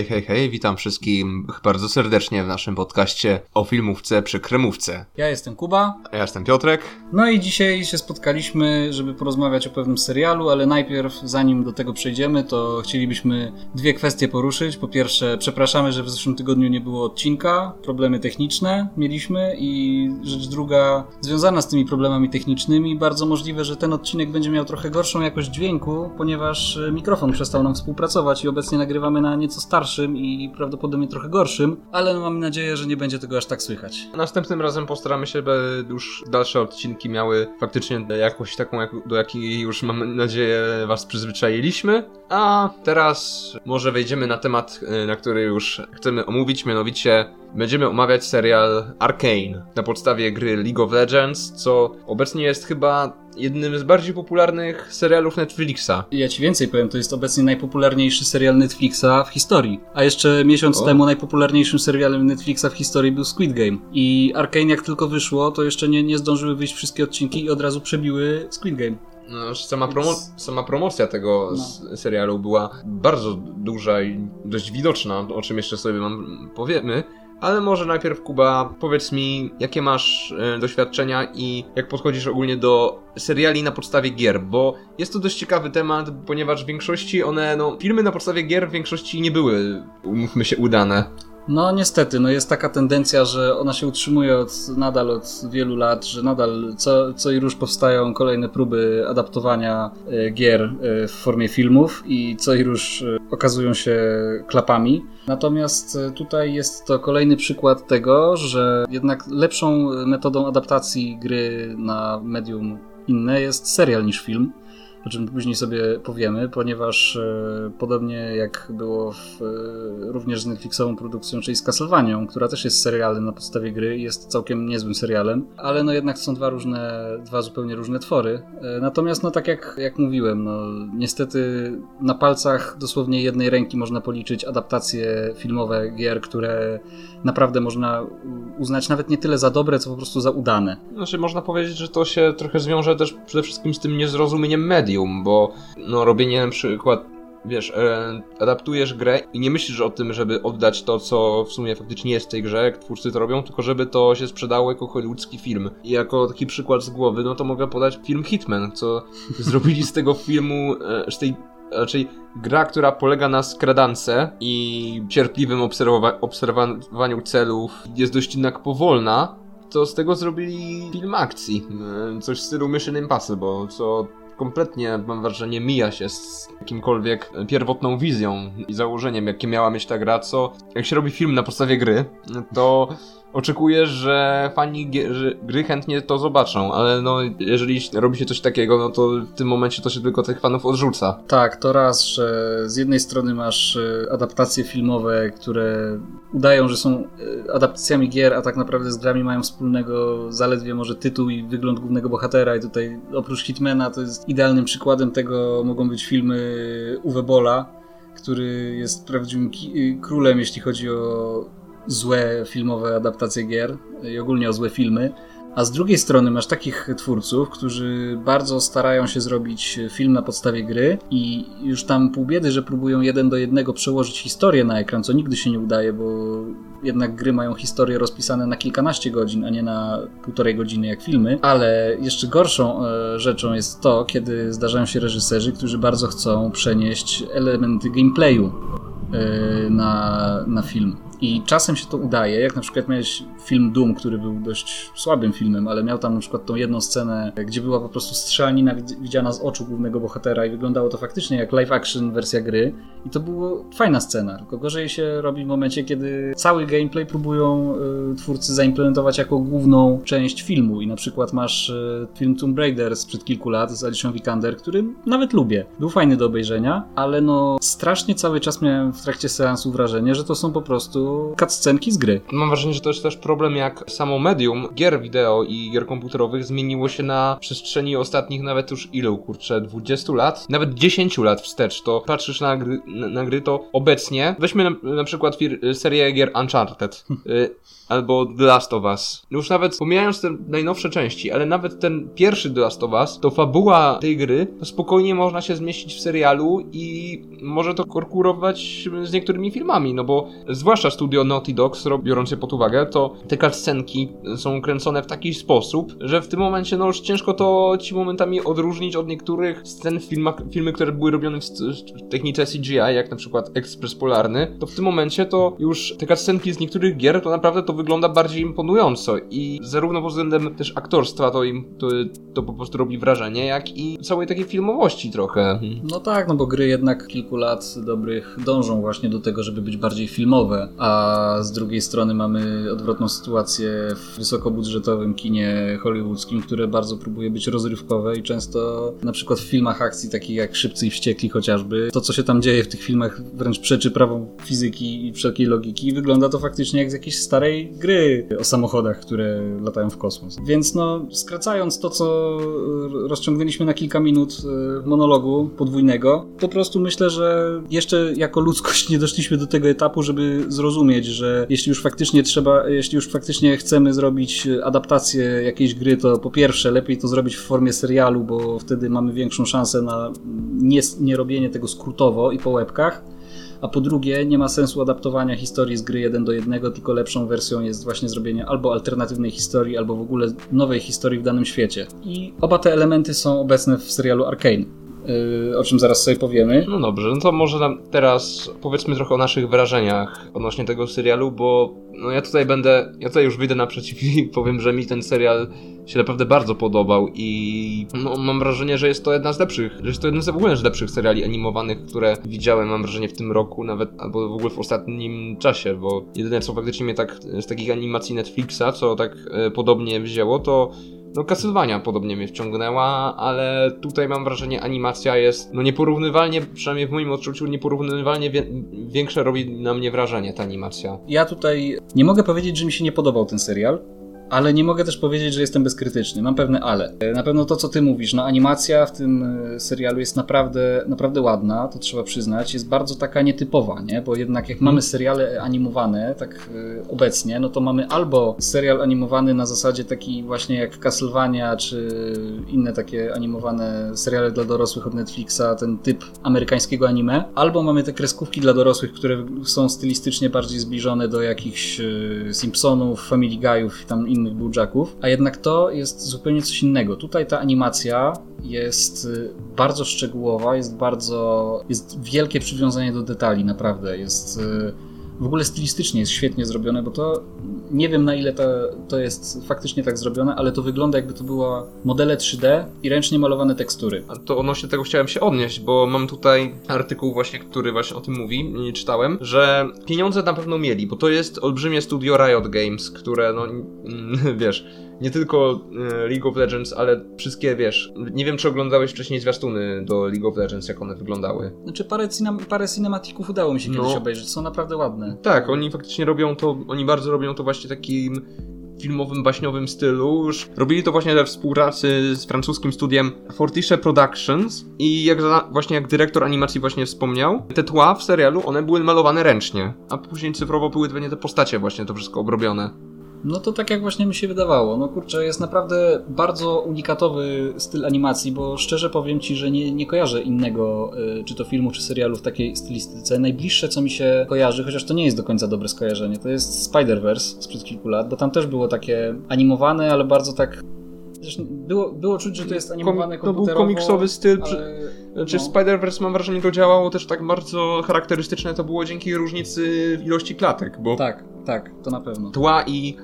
Hej, hej, hej, witam wszystkim bardzo serdecznie w naszym podcaście o filmówce przy kremówce. Ja jestem Kuba. A ja jestem Piotrek. No i dzisiaj się spotkaliśmy, żeby porozmawiać o pewnym serialu, ale najpierw, zanim do tego przejdziemy, to chcielibyśmy dwie kwestie poruszyć. Po pierwsze, przepraszamy, że w zeszłym tygodniu nie było odcinka, problemy techniczne mieliśmy i rzecz druga, związana z tymi problemami technicznymi, bardzo możliwe, że ten odcinek będzie miał trochę gorszą jakość dźwięku, ponieważ mikrofon przestał nam współpracować i obecnie nagrywamy na nieco i prawdopodobnie trochę gorszym, ale no mamy nadzieję, że nie będzie tego aż tak słychać. Następnym razem postaramy się, by już dalsze odcinki miały faktycznie jakość taką, jak, do jakiej już mam nadzieję was przyzwyczailiśmy. A teraz może wejdziemy na temat, y, na który już chcemy omówić, mianowicie będziemy omawiać serial Arcane na podstawie gry League of Legends, co obecnie jest chyba jednym z bardziej popularnych serialów Netflixa. Ja ci więcej powiem, to jest obecnie najpopularniejszy serial Netflixa w historii. A jeszcze miesiąc o. temu najpopularniejszym serialem Netflixa w historii był Squid Game. I Arcane jak tylko wyszło, to jeszcze nie, nie zdążyły wyjść wszystkie odcinki i od razu przebiły Squid Game. No, sama, promo sama promocja tego no. serialu była bardzo duża i dość widoczna, o czym jeszcze sobie mam powiemy. Ale może najpierw, Kuba, powiedz mi, jakie masz e, doświadczenia i jak podchodzisz ogólnie do seriali na podstawie gier, bo jest to dość ciekawy temat, ponieważ w większości one, no, filmy na podstawie gier w większości nie były, umówmy się, udane. No niestety, no jest taka tendencja, że ona się utrzymuje od, nadal od wielu lat, że nadal co, co i róż powstają kolejne próby adaptowania e, gier e, w formie filmów i co i róż e, okazują się klapami. Natomiast tutaj jest to kolejny przykład tego, że jednak lepszą metodą adaptacji gry na medium inne jest serial niż film o czym później sobie powiemy, ponieważ e, podobnie jak było w, e, również z Netflixową produkcją, czyli z Castlevanią, która też jest serialem na podstawie gry jest całkiem niezłym serialem, ale no jednak są dwa różne, dwa zupełnie różne twory. E, natomiast no tak jak, jak mówiłem, no niestety na palcach dosłownie jednej ręki można policzyć adaptacje filmowe gier, które naprawdę można uznać nawet nie tyle za dobre, co po prostu za udane. Znaczy można powiedzieć, że to się trochę zwiąże też przede wszystkim z tym niezrozumieniem mediów, medium, bo no, robienie na przykład wiesz, e, adaptujesz grę i nie myślisz o tym, żeby oddać to, co w sumie faktycznie jest w tej grze, jak twórcy to robią, tylko żeby to się sprzedało jako hollywoodzki film. I jako taki przykład z głowy, no to mogę podać film Hitman, co zrobili z tego filmu, e, z tej raczej gra, która polega na skradance i cierpliwym obserwowa obserwowaniu celów, jest dość jednak powolna, to z tego zrobili film akcji. E, coś w stylu Mission Impossible, co kompletnie, mam wrażenie, mija się z jakimkolwiek pierwotną wizją i założeniem, jakie miała mieć ta gra, co jak się robi film na podstawie gry, to oczekujesz, że fani gry chętnie to zobaczą, ale no jeżeli robi się coś takiego, no to w tym momencie to się tylko tych fanów odrzuca. Tak, to raz, że z jednej strony masz e, adaptacje filmowe, które udają, że są e, adaptacjami gier, a tak naprawdę z grami mają wspólnego zaledwie może tytuł i wygląd głównego bohatera i tutaj oprócz Hitmana to jest idealnym przykładem tego mogą być filmy Uwe Bola, który jest prawdziwym królem, jeśli chodzi o złe filmowe adaptacje gier i ogólnie o złe filmy. A z drugiej strony masz takich twórców, którzy bardzo starają się zrobić film na podstawie gry i już tam pół biedy, że próbują jeden do jednego przełożyć historię na ekran, co nigdy się nie udaje, bo jednak gry mają historie rozpisane na kilkanaście godzin, a nie na półtorej godziny jak filmy. Ale jeszcze gorszą e, rzeczą jest to, kiedy zdarzają się reżyserzy, którzy bardzo chcą przenieść elementy gameplayu e, na, na film. I czasem się to udaje, jak na przykład miałeś film Doom, który był dość słabym filmem, ale miał tam na przykład tą jedną scenę, gdzie była po prostu strzelanina widziana z oczu głównego bohatera i wyglądało to faktycznie jak live action wersja gry. I to była fajna scena, tylko gorzej się robi w momencie, kiedy cały gameplay próbują y, twórcy zaimplementować jako główną część filmu. I na przykład masz y, film Tomb Raider sprzed kilku lat z Alicia Vikander, który nawet lubię. Był fajny do obejrzenia, ale no strasznie cały czas miałem w trakcie seansu wrażenie, że to są po prostu prostu cutscenki z gry. Mam wrażenie, że to jest też problem, jak samo medium gier wideo i gier komputerowych zmieniło się na przestrzeni ostatnich nawet już ilu, kurczę, 20 lat? Nawet 10 lat wstecz, to patrzysz na gry, na, na gry to obecnie, weźmy na, na przykład fir- serię gier Uncharted. Albo The Last of Us. Już nawet pomijając te najnowsze części, ale nawet ten pierwszy The Last of Us, to fabuła tej gry, to spokojnie można się zmieścić w serialu i może to konkurować z niektórymi filmami, no bo zwłaszcza studio Naughty Dogs, biorąc je pod uwagę, to te cutscenki są kręcone w taki sposób, że w tym momencie no już ciężko to ci momentami odróżnić od niektórych scen w filmach, filmy, które były robione w, w technice CGI, jak na przykład Ekspres Polarny, to w tym momencie to już te cutscenki z niektórych gier to naprawdę to wygląda bardziej imponująco i zarówno pod względem też aktorstwa to im to, to po prostu robi wrażenie, jak i całej takiej filmowości trochę. No tak, no bo gry jednak kilku lat dobrych dążą właśnie do tego, żeby być bardziej filmowe, a z drugiej strony mamy odwrotną sytuację w wysokobudżetowym kinie hollywoodzkim, które bardzo próbuje być rozrywkowe i często na przykład w filmach akcji takich jak Szybcy i Wściekli chociażby, to co się tam dzieje w tych filmach wręcz przeczy prawom fizyki i wszelkiej logiki wygląda to faktycznie jak z jakiejś starej gry o samochodach, które latają w kosmos. Więc no, skracając to, co rozciągnęliśmy na kilka minut e, monologu podwójnego, po prostu myślę, że jeszcze jako ludzkość nie doszliśmy do tego etapu, żeby zrozumieć, że jeśli już faktycznie trzeba, jeśli już faktycznie chcemy zrobić adaptację jakiejś gry, to po pierwsze lepiej to zrobić w formie serialu, bo wtedy mamy większą szansę na nie, nie robienie tego skrótowo i po łebkach a po drugie nie ma sensu adaptowania historii z gry 1 do 1, tylko lepszą wersją jest właśnie zrobienie albo alternatywnej historii, albo w ogóle nowej historii w danym świecie. I oba te elementy są obecne w serialu Arkane. Yy, o czym zaraz sobie powiemy. No dobrze, no to może nam teraz powiedzmy trochę o naszych wrażeniach odnośnie tego serialu, bo no ja tutaj będę, ja tutaj już wyjdę naprzeciw i powiem, że mi ten serial się naprawdę bardzo podobał i no, mam wrażenie, że jest to jedna z lepszych, że jest to jeden z w ogóle z lepszych seriali animowanych, które widziałem, mam wrażenie, w tym roku, nawet albo w ogóle w ostatnim czasie, bo jedyne co faktycznie mnie tak z takich animacji Netflixa, co tak e, podobnie wzięło, to no Castlevania podobnie mnie wciągnęła, ale tutaj mam wrażenie animacja jest no nieporównywalnie, przynajmniej w moim odczuciu, nieporównywalnie wie większe robi na mnie wrażenie ta animacja. Ja tutaj nie mogę powiedzieć, że mi się nie podobał ten serial, ale nie mogę też powiedzieć, że jestem bezkrytyczny. Mam pewne ale. Na pewno to, co ty mówisz, no animacja w tym e, serialu jest naprawdę, naprawdę ładna, to trzeba przyznać. Jest bardzo taka nietypowa, nie? Bo jednak jak mamy seriale animowane, tak e, obecnie, no to mamy albo serial animowany na zasadzie taki właśnie jak Castlevania, czy inne takie animowane seriale dla dorosłych od Netflixa, ten typ amerykańskiego anime, albo mamy te kreskówki dla dorosłych, które są stylistycznie bardziej zbliżone do jakichś e, Simpsonów, Family Guy'ów i tam innych innych a jednak to jest zupełnie coś innego. Tutaj ta animacja jest y, bardzo szczegółowa, jest bardzo, jest wielkie przywiązanie do detali, naprawdę. Jest y, w ogóle stylistycznie jest świetnie zrobione, bo to nie wiem na ile to, to jest faktycznie tak zrobione, ale to wygląda jakby to była modele 3D i ręcznie malowane tekstury. A to odnośnie tego chciałem się odnieść, bo mam tutaj artykuł właśnie, który właśnie o tym mówi, nie czytałem, że pieniądze na pewno mieli, bo to jest olbrzymie studio Riot Games, które no wiesz nie tylko e, League of Legends, ale wszystkie, wiesz, nie wiem czy oglądałeś wcześniej zwiastuny do League of Legends, jak one wyglądały. Znaczy parę, cinem parę cinematików udało mi się kiedyś no. obejrzeć, są naprawdę ładne. Tak, oni faktycznie robią to, oni bardzo robią to właśnie takim filmowym, baśniowym stylu. Już robili to właśnie we współpracy z francuskim studiem Fortiche Productions i jak właśnie jak dyrektor animacji właśnie wspomniał, te tła w serialu, one były malowane ręcznie, a później cyfrowo były te postacie właśnie to wszystko obrobione. No to tak jak właśnie mi się wydawało. No kurczę, jest naprawdę bardzo unikatowy styl animacji, bo szczerze powiem Ci, że nie, nie kojarzę innego, y, czy to filmu, czy serialu w takiej stylistyce. Najbliższe, co mi się kojarzy, chociaż to nie jest do końca dobre skojarzenie, to jest Spider-Verse sprzed kilku lat, bo tam też było takie animowane, ale bardzo tak było, było czuć, że to jest animowane Kom, To był komiksowy styl. Ale... Znaczy no. Spider-Verse mam wrażenie to działało też tak bardzo charakterystyczne to było dzięki różnicy w ilości klatek, bo... Tak, tak, to na pewno. Tła i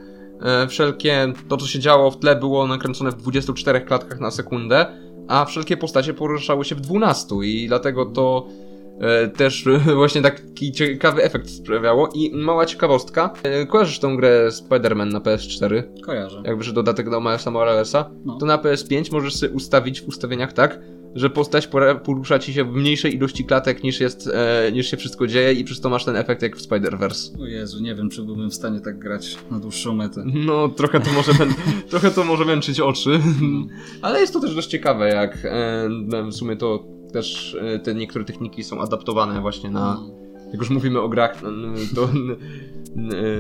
E, wszelkie, to co się działo w tle było nakręcone w 24 klatkach na sekundę, a wszelkie postacie poruszały się w 12 i dlatego to też właśnie taki ciekawy efekt sprawiało. I mała ciekawostka, e, kojarzysz tą grę Spider-Man na PS4? Kojarzę. Jak wyszedł dodatek do Milesa Moralesa? No. To na PS5 możesz sobie ustawić w ustawieniach tak, że postać porusza ci się w mniejszej ilości klatek niż jest, e, niż się wszystko dzieje i przez to masz ten efekt jak w Spider-Verse. O Jezu, nie wiem, czy byłbym w stanie tak grać na dłuższą metę. No, trochę to może, trochę to może męczyć oczy, ale jest to też dość ciekawe, jak e, w sumie to też e, te niektóre techniki są adaptowane właśnie na, jak już mówimy o grach, to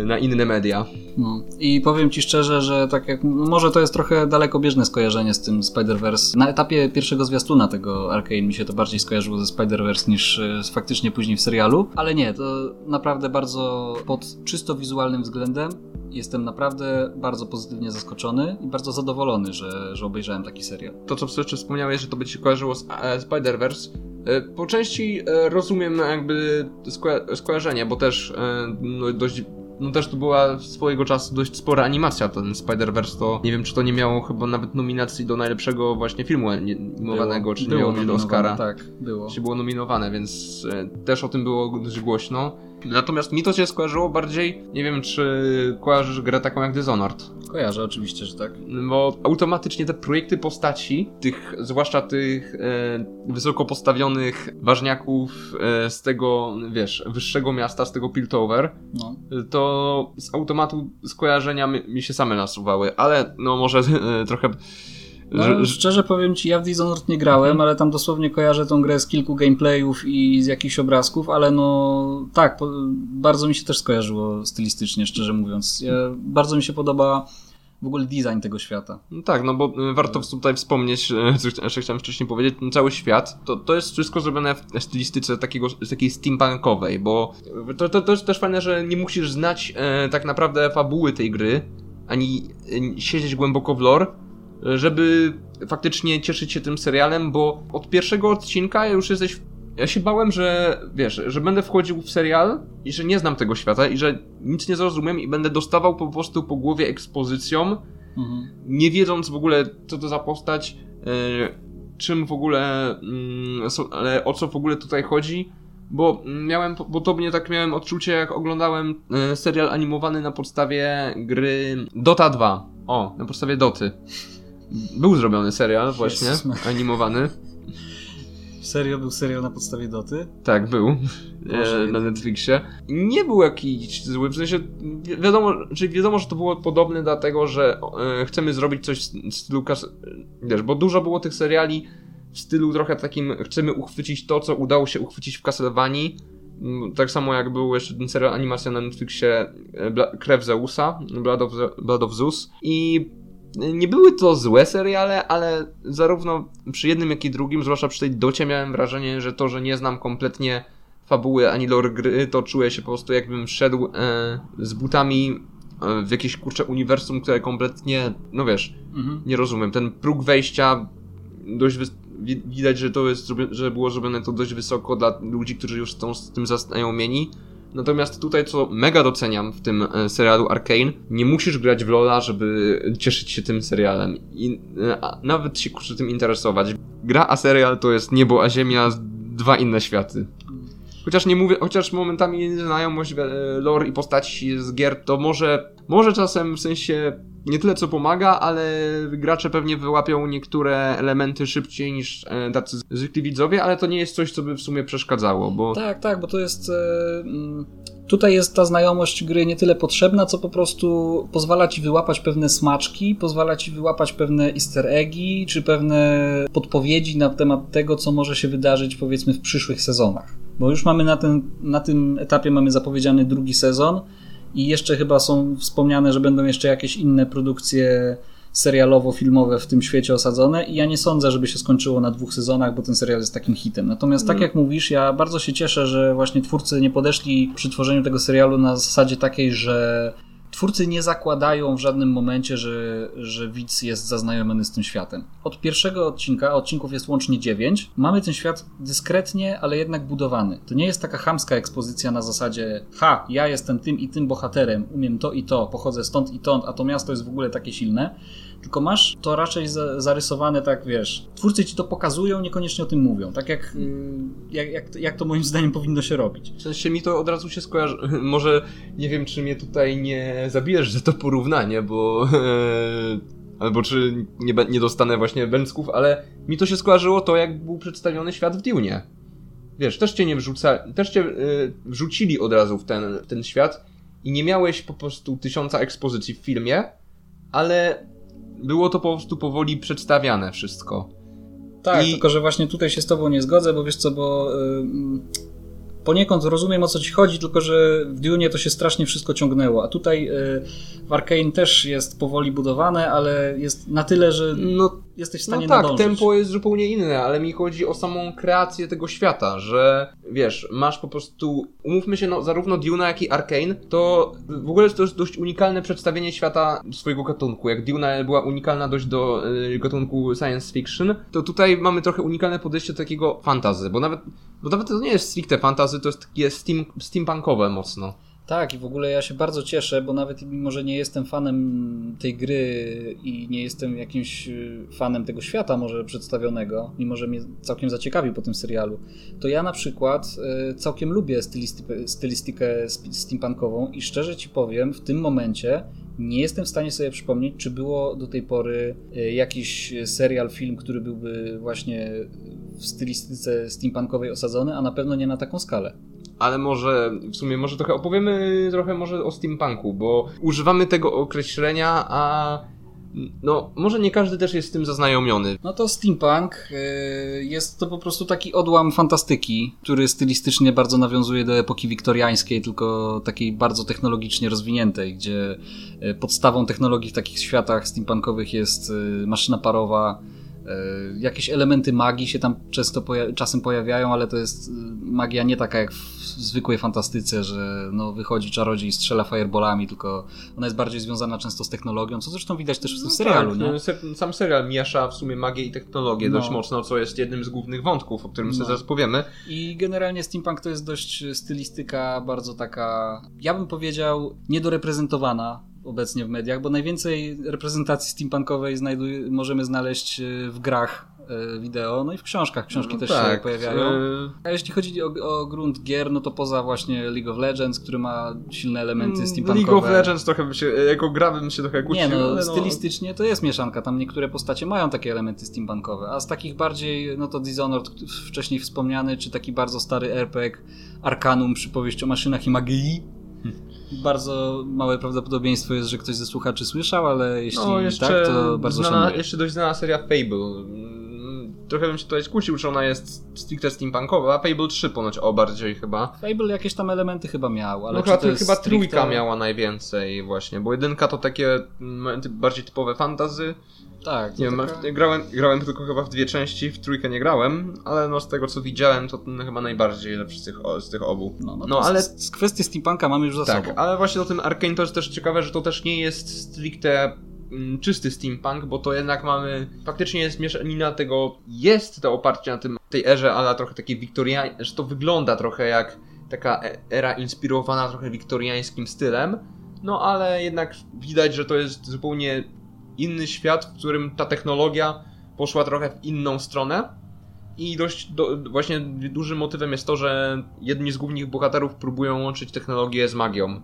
na inne media. No. I powiem ci szczerze, że tak jak. No może to jest trochę dalekobieżne skojarzenie z tym Spider-Verse. Na etapie pierwszego zwiastuna tego Arcane mi się to bardziej skojarzyło ze Spider-Verse niż e, faktycznie później w serialu. Ale nie, to naprawdę bardzo pod czysto wizualnym względem jestem naprawdę bardzo pozytywnie zaskoczony i bardzo zadowolony, że, że obejrzałem taki serial. To, co jeszcze wspomniałeś, że to by ci się kojarzyło z e, Spider-Verse, e, po części e, rozumiem jakby skoja- skojarzenie, bo też no, dość no też to była swojego czasu dość spora animacja, ten Spider-Verse to nie wiem czy to nie miało chyba nawet nominacji do najlepszego właśnie filmu animowanego, czy nie miało gdzieś do Oscara. Tak, było. Się było nominowane, więc też o tym było dość głośno. Natomiast mi to się skojarzyło bardziej, nie wiem czy kojarzysz grę taką jak Dishonored. Kojarzę oczywiście, że tak. Bo automatycznie te projekty postaci, tych, zwłaszcza tych e, wysoko postawionych ważniaków e, z tego, wiesz, wyższego miasta, z tego Piltover, No. to z automatu skojarzenia mi, mi się same nasuwały, ale no może e, trochę... No, szczerze powiem ci, ja w Dishonored nie grałem, Mhm. ale tam dosłownie kojarzę tą grę z kilku gameplayów i z jakichś obrazków, ale no tak, bardzo mi się też skojarzyło stylistycznie, szczerze mówiąc. Ja, bardzo mi się podoba w ogóle design tego świata. No tak, no bo e, warto tutaj wspomnieć, e, co chciałem wcześniej powiedzieć, ten cały świat, to, to jest wszystko zrobione w stylistyce takiego, takiej steampunkowej, bo to, to, to jest też fajne, że nie musisz znać e, tak naprawdę fabuły tej gry, ani e, siedzieć głęboko w lore, żeby faktycznie cieszyć się tym serialem, bo od pierwszego odcinka już jesteś ja się bałem, że wiesz, że będę wchodził w serial i że nie znam tego świata i że nic nie zrozumiem i będę dostawał po prostu po głowie ekspozycją, Mhm. nie wiedząc w ogóle, co to za postać, e, czym w ogóle, mm, so, ale o co w ogóle tutaj chodzi, bo miałem po- podobnie tak miałem odczucie, jak oglądałem e, serial animowany na podstawie gry Dota 2. O, na podstawie Doty. Był zrobiony serial właśnie, Jezus animowany. Serio był serial na podstawie Doty? Tak, był. Boże, E, na Netflixie. Nie był jakiś zły, w sensie wi- wiadomo, czyli wiadomo, że to było podobne dlatego, że e, chcemy zrobić coś w stylu. Wiesz, bo dużo było tych seriali w stylu trochę takim, chcemy uchwycić to, co udało się uchwycić w Castlevanii. Mm, Tak samo jak był jeszcze ten serial animacja na Netflixie e, Bla- Krew Zeusa, Blood of, Blood of Zeus i nie były to złe seriale, ale zarówno przy jednym, jak i drugim, zwłaszcza przy tej docie, miałem wrażenie, że to, że nie znam kompletnie fabuły ani lore gry, to czuję się po prostu jakbym szedł e, z butami e, w jakieś kurcze uniwersum, które kompletnie, no wiesz, Mhm. nie rozumiem. Ten próg wejścia dość wi- widać, że to jest, że było zrobione to dość wysoko dla ludzi, którzy już są z tym zaznajomieni. Natomiast tutaj, co mega doceniam w tym e, serialu Arcane, nie musisz grać w Lola, żeby cieszyć się tym serialem. I e, nawet się kurczę tym interesować. Gra a serial to jest niebo a ziemia, dwa inne światy. Chociaż nie mówię, chociaż momentami znajomość e, lore i postaci z gier to może, może czasem w sensie nie tyle co pomaga, ale gracze pewnie wyłapią niektóre elementy szybciej niż e, tacy zwykli widzowie, ale to nie jest coś, co by w sumie przeszkadzało, bo Tak, tak, bo to jest. e, mm, Tutaj jest ta znajomość gry nie tyle potrzebna, co po prostu pozwala ci wyłapać pewne smaczki, pozwala ci wyłapać pewne easter eggi, czy pewne podpowiedzi na temat tego, co może się wydarzyć powiedzmy w przyszłych sezonach. Bo już mamy na, ten, na tym etapie mamy zapowiedziany drugi sezon i jeszcze chyba są wspomniane, że będą jeszcze jakieś inne produkcje serialowo-filmowe w tym świecie osadzone i ja nie sądzę, żeby się skończyło na dwóch sezonach, bo ten serial jest takim hitem. Natomiast tak Mm. jak mówisz, ja bardzo się cieszę, że właśnie twórcy nie podeszli przy tworzeniu tego serialu na zasadzie takiej, że twórcy nie zakładają w żadnym momencie, że, że widz jest zaznajomiony z tym światem. Od pierwszego odcinka, odcinków jest łącznie dziewięć, mamy ten świat dyskretnie, ale jednak budowany. To nie jest taka chamska ekspozycja na zasadzie ha, ja jestem tym i tym bohaterem, umiem to i to, pochodzę stąd i tąd, a to miasto jest w ogóle takie silne tylko masz to raczej zarysowane tak, wiesz, twórcy ci to pokazują, niekoniecznie o tym mówią, tak jak, y, jak, jak, jak to moim zdaniem powinno się robić. W sensie mi to od razu się skojarzy, może nie wiem, czy mnie tutaj nie zabijesz za to porównanie, bo albo czy nie, nie dostanę właśnie bęcków, ale mi to się skojarzyło to, jak był przedstawiony świat w Dune. Wiesz, też cię nie wrzuca, też cię y, wrzucili od razu w ten, w ten świat i nie miałeś po prostu tysiąca ekspozycji w filmie, ale było to po prostu powoli przedstawiane wszystko. Tak, I... tylko że właśnie tutaj się z tobą nie zgodzę, bo wiesz co, bo yy, poniekąd rozumiem o co ci chodzi, tylko że w Dune to się strasznie wszystko ciągnęło, a tutaj yy, w Arkane też jest powoli budowane, ale jest na tyle, że no, jesteś w stanie no tak, nadążyć. tempo jest zupełnie inne, ale mi chodzi o samą kreację tego świata, że wiesz, masz po prostu, umówmy się, no, zarówno Dune, jak i Arkane, to w ogóle to jest dość unikalne przedstawienie świata swojego gatunku. Jak Dune była unikalna dość do y, gatunku science fiction, to tutaj mamy trochę unikalne podejście do takiego fantazy, bo nawet, bo nawet to nie jest stricte fantazy, to jest takie steam, steampunkowe mocno. Tak, i w ogóle ja się bardzo cieszę, bo nawet mimo, że nie jestem fanem tej gry i nie jestem jakimś y, fanem tego świata może przedstawionego, mimo że mnie całkiem zaciekawił po tym serialu, to ja na przykład y, całkiem lubię stylistykę, stylistykę steampunkową i szczerze ci powiem, w tym momencie nie jestem w stanie sobie przypomnieć, czy było do tej pory y, jakiś serial, film, który byłby właśnie w stylistyce steampunkowej osadzony, a na pewno nie na taką skalę ale może w sumie może trochę opowiemy trochę może o steampunku, bo używamy tego określenia, a no, może nie każdy też jest z tym zaznajomiony. No to steampunk y, jest to po prostu taki odłam fantastyki, który stylistycznie bardzo nawiązuje do epoki wiktoriańskiej, tylko takiej bardzo technologicznie rozwiniętej, gdzie y, podstawą technologii w takich światach steampunkowych jest y, maszyna parowa, jakieś elementy magii się tam często poja czasem pojawiają, ale to jest y, magia nie taka jak w zwykłej fantastyce, że no, wychodzi czarodziej i strzela fireballami, tylko ona jest bardziej związana często z technologią, co zresztą widać też w tym no serialu. Tak, nie? No, sam serial miesza w sumie magię i technologię no. dość mocno, co jest jednym z głównych wątków, o którym no. sobie zaraz powiemy. I generalnie steampunk to jest dość stylistyka bardzo taka, ja bym powiedział, niedoreprezentowana obecnie w mediach, bo najwięcej reprezentacji steampunkowej możemy znaleźć e, w grach e, wideo, no i w książkach. Książki no też tak. się pojawiają. E, A jeśli chodzi o, o, grunt gier, no to poza właśnie League of Legends, który ma silne elementy mm, steampunkowe. League of Legends trochę by się, jako gra bym się trochę kłócił. Nie no, no, stylistycznie to jest mieszanka. Tam niektóre postacie mają takie elementy steampunkowe, a z takich bardziej, no to Dishonored wcześniej wspomniany, czy taki bardzo stary RPG Arcanum, przypowieść o maszynach i magii, bardzo małe prawdopodobieństwo jest, że ktoś ze słuchaczy słyszał, ale jeśli no, tak, to bardzo znana, szanuję. Jeszcze dość znana seria Fable. Trochę bym się tutaj skusił, czy ona jest stricte steampunkowa. Fable 3 ponoć o bardziej chyba. Fable jakieś tam elementy chyba miał, ale no, chyba, chyba stricte... trójka miała najwięcej właśnie, bo jedynka to takie bardziej typowe fantazy, tak. Nie wiem, taka... grałem, grałem tylko chyba w dwie części, w trójkę nie grałem, ale no z tego co widziałem, to ten chyba najbardziej lepszy z tych, z tych obu. No, no, no ale z, z kwestii steampunka mamy już za tak, sobą. ale właśnie o tym Arkane to jest też ciekawe, że to też nie jest stricte mm, czysty steampunk, bo to jednak mamy, faktycznie jest mieszanina tego, jest to oparcie na tym, tej erze, ale trochę takiej wiktoriańskiej, że to wygląda trochę jak taka e, era inspirowana trochę wiktoriańskim stylem, no ale jednak widać, że to jest zupełnie inny świat, w którym ta technologia poszła trochę w inną stronę. I dość do, właśnie dużym motywem jest to, że jedni z głównych bohaterów próbują łączyć technologię z magią.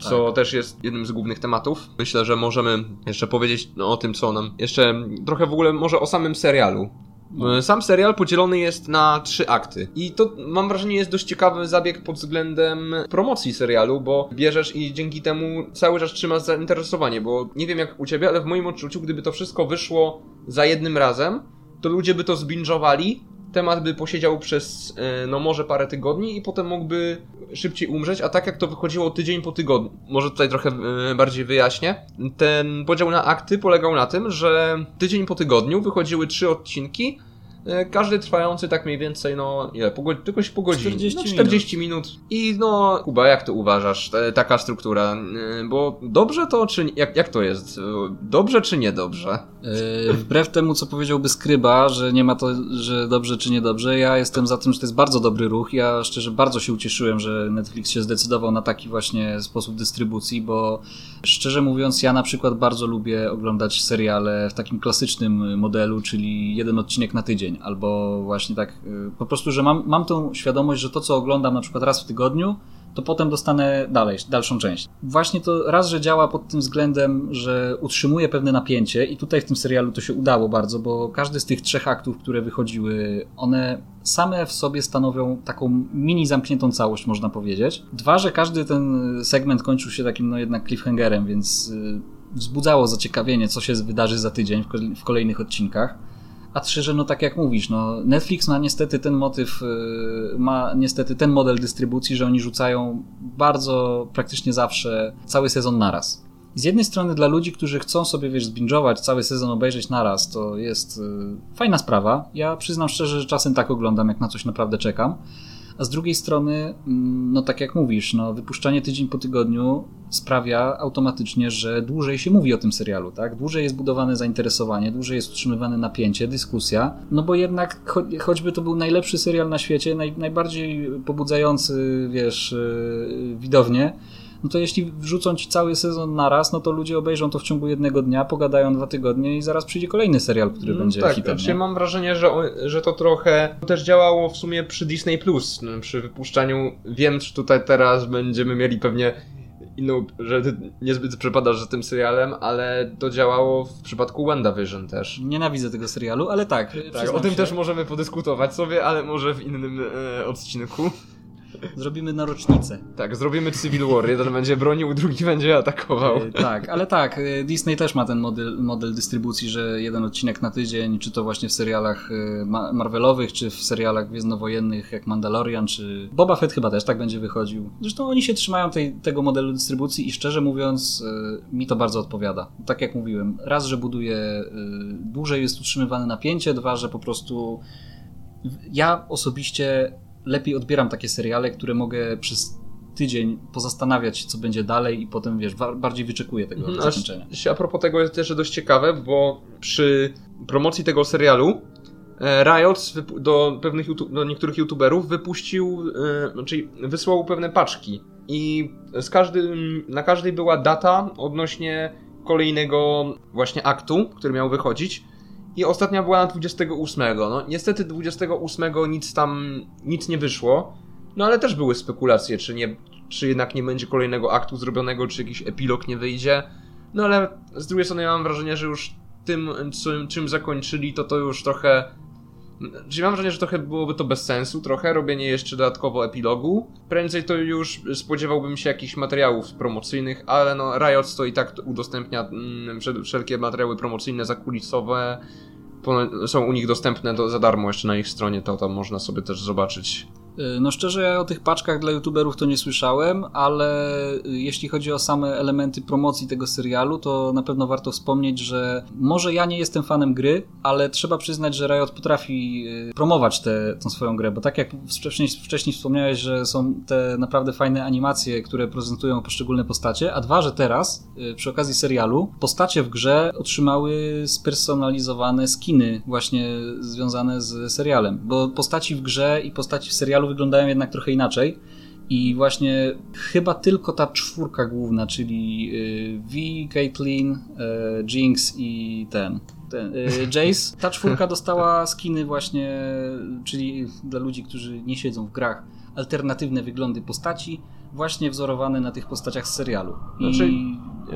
Co tak. też jest jednym z głównych tematów. Myślę, że możemy jeszcze powiedzieć no, o tym, co nam. Jeszcze trochę w ogóle może o samym serialu. No. Sam serial podzielony jest na trzy akty. I to mam wrażenie jest dość ciekawy zabieg pod względem promocji serialu, bo bierzesz i dzięki temu cały czas trzymasz zainteresowanie, bo nie wiem jak u ciebie, ale w moim odczuciu, gdyby to wszystko wyszło za jednym razem, to ludzie by to zbinżowali temat by posiedział przez, e, no może parę tygodni i potem mógłby szybciej umrzeć, a tak jak to wychodziło tydzień po tygodniu, może tutaj trochę e, bardziej wyjaśnię, ten podział na akty polegał na tym, że tydzień po tygodniu wychodziły trzy odcinki każdy trwający tak mniej więcej, no ile, po, tylko po godzinie. 40 no, 40 minut. minut. I no, Kuba, jak to uważasz, te, taka struktura? E, bo dobrze to, czy jak, jak to jest? Dobrze czy niedobrze? Yy, wbrew temu, co powiedziałby Skryba, że nie ma to, że dobrze czy niedobrze, ja jestem za tym, że to jest bardzo dobry ruch. Ja szczerze bardzo się ucieszyłem, że Netflix się zdecydował na taki właśnie sposób dystrybucji, bo szczerze mówiąc, ja na przykład bardzo lubię oglądać seriale w takim klasycznym modelu, czyli jeden odcinek na tydzień, albo właśnie tak yy, po prostu, że mam, mam tą świadomość, że to, co oglądam na przykład raz w tygodniu, to potem dostanę dalej, dalszą część. Właśnie to raz, że działa pod tym względem, że utrzymuje pewne napięcie i tutaj w tym serialu to się udało bardzo, bo każdy z tych trzech aktów, które wychodziły, one same w sobie stanowią taką mini zamkniętą całość, można powiedzieć. Dwa, że każdy ten segment kończył się takim no jednak cliffhangerem, więc y, wzbudzało zaciekawienie, co się wydarzy za tydzień w kolejnych odcinkach. A trzy, że no tak jak mówisz, no Netflix ma niestety ten motyw, y, ma niestety ten model dystrybucji, że oni rzucają bardzo praktycznie zawsze cały sezon naraz. Z jednej strony dla ludzi, którzy chcą sobie, wiesz, zbingować cały sezon, obejrzeć naraz, to jest y, fajna sprawa. Ja przyznam szczerze, że czasem tak oglądam, jak na coś naprawdę czekam a z drugiej strony, mm, no tak jak mówisz, no, wypuszczanie tydzień po tygodniu sprawia automatycznie, że dłużej się mówi o tym serialu, tak? Dłużej jest budowane zainteresowanie, dłużej jest utrzymywane napięcie, dyskusja, no bo jednak cho choćby to był najlepszy serial na świecie, naj najbardziej pobudzający, wiesz, yy, widownię, no to jeśli wrzucą ci cały sezon naraz, no to ludzie obejrzą to w ciągu jednego dnia, pogadają dwa tygodnie i zaraz przyjdzie kolejny serial, który no, będzie tak, hitem. Tak, mam wrażenie, że, że to trochę też działało w sumie przy Disney Plus, no, przy wypuszczaniu. Wiem, że tutaj teraz będziemy mieli pewnie inną, że ty niezbyt przepadasz za tym serialem, ale to działało w przypadku WandaVision też. Nienawidzę tego serialu, ale tak. tak o tym się. też możemy podyskutować sobie, ale może w innym e, odcinku. Zrobimy na rocznicę. Tak, zrobimy Civil War. Jeden będzie bronił, drugi będzie atakował. E, tak, ale tak, e, Disney też ma ten model, model dystrybucji, że jeden odcinek na tydzień, czy to właśnie w serialach e, Marvelowych, czy w serialach gwiezdnowojennych jak Mandalorian, czy Boba Fett chyba też tak będzie wychodził. Zresztą oni się trzymają tej, tego modelu dystrybucji i szczerze mówiąc mi to bardzo odpowiada. Tak jak mówiłem, raz, że buduje, dłużej jest utrzymywane napięcie, dwa, że po prostu ja osobiście lepiej odbieram takie seriale, które mogę przez tydzień pozastanawiać co będzie dalej i potem, wiesz, bardziej wyczekuję tego mhm, zakończenia. A, propos tego jest też dość ciekawe, bo przy promocji tego serialu e, Riot do pewnych YouTube, do niektórych youtuberów wypuścił, yy, znaczy wysłał pewne paczki i z każdym, na każdej była data odnośnie kolejnego właśnie aktu, który miał wychodzić i ostatnia była na 28. No niestety 28 nic tam, nic nie wyszło, no ale też były spekulacje, czy, nie, czy jednak nie będzie kolejnego aktu zrobionego, czy jakiś epilog nie wyjdzie. No ale z drugiej strony ja mam wrażenie, że już tym, czym, czym zakończyli, to to już trochę Czyli mam wrażenie, że trochę byłoby to bez sensu, trochę robienie jeszcze dodatkowo epilogu. Prędzej to już spodziewałbym się jakichś materiałów promocyjnych, ale no Riot to i tak udostępnia mm, wszelkie materiały promocyjne, zakulisowe. Są u nich dostępne do, za darmo jeszcze na ich stronie, to tam można sobie też zobaczyć no szczerze, ja o tych paczkach dla youtuberów to nie słyszałem, ale y, jeśli chodzi o same elementy promocji tego serialu, to na pewno warto wspomnieć, że może ja nie jestem fanem gry, ale trzeba przyznać, że Riot potrafi y, promować tę swoją grę, bo tak jak wcześniej, wcześniej wspomniałeś, że są te naprawdę fajne animacje, które prezentują poszczególne postacie, a dwa, że teraz przy okazji serialu postacie w grze otrzymały spersonalizowane skiny właśnie związane z serialem, bo postaci w grze i postaci w serialu wyglądają jednak trochę inaczej. I właśnie chyba tylko ta czwórka główna, czyli y, V, Caitlyn, y, Jinx i ten, ten y, Jace, ta czwórka dostała skiny właśnie, czyli dla ludzi, którzy nie siedzą w grach, alternatywne wyglądy postaci, właśnie wzorowane na tych postaciach z serialu. Znaczy,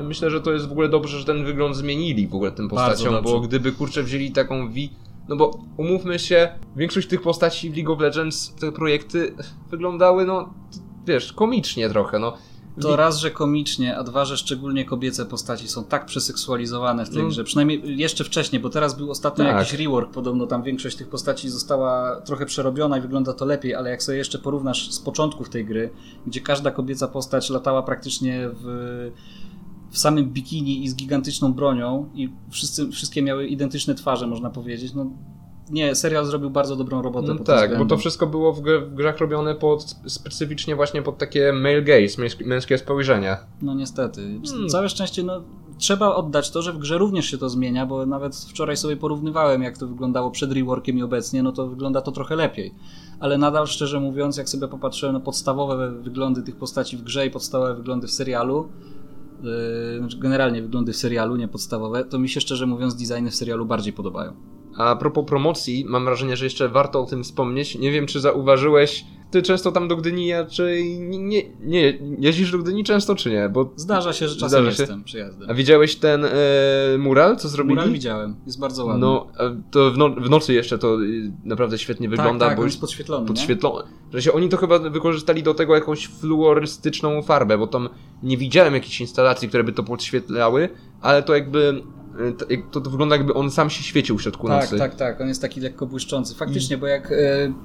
myślę, że to jest w ogóle dobrze, że ten wygląd zmienili w ogóle tym postaciom, bo gdyby kurczę wzięli taką V no bo umówmy się, większość tych postaci w League of Legends, te projekty wyglądały, no wiesz, komicznie trochę, no. To raz, że komicznie, a dwa, że szczególnie kobiece postaci są tak przeseksualizowane w tej no. grze. Przynajmniej jeszcze wcześniej, bo teraz był ostatnio tak. jakiś rework, podobno tam większość tych postaci została trochę przerobiona i wygląda to lepiej, ale jak sobie jeszcze porównasz z początków tej gry, gdzie każda kobieca postać latała praktycznie w w samym bikini i z gigantyczną bronią i wszyscy, wszystkie miały identyczne twarze, można powiedzieć, no nie, serial zrobił bardzo dobrą robotę. No tak, bo to wszystko było w, gr- w grach robione pod, specyficznie właśnie pod takie male gaze, męskie, spojrzenie. No niestety. Hmm. Całe szczęście, no trzeba oddać to, że w grze również się to zmienia, bo nawet wczoraj sobie porównywałem, jak to wyglądało przed reworkiem i obecnie, no to wygląda to trochę lepiej. Ale nadal, szczerze mówiąc, jak sobie popatrzyłem na podstawowe wyglądy tych postaci w grze i podstawowe wyglądy w serialu, znaczy generalnie wyglądy w serialu, nie podstawowe, to mi się szczerze mówiąc designy w serialu bardziej podobają. A propos promocji, mam wrażenie, że jeszcze warto o tym wspomnieć. Nie wiem, czy zauważyłeś, ty często tam do Gdyni raczej nie, nie, nie jeździsz do Gdyni często, czy nie? Bo Zdarza się, że czasem Zdarza się. jestem przyjazdem. A widziałeś ten e, mural, co zrobili? Mural widziałem, jest bardzo ładny. No, to w, no, w nocy jeszcze to y, naprawdę świetnie tak, wygląda, tak, bo jest podświetlony, nie? podświetlone. Że się oni to chyba wykorzystali do tego jakąś fluorystyczną farbę, bo tam nie widziałem jakichś instalacji, które by to podświetlały, ale to jakby to, jak- to, to wygląda jakby on sam się świecił w środku Tak, nocy. tak, tak, on jest taki lekko błyszczący. Faktycznie, bo jak e,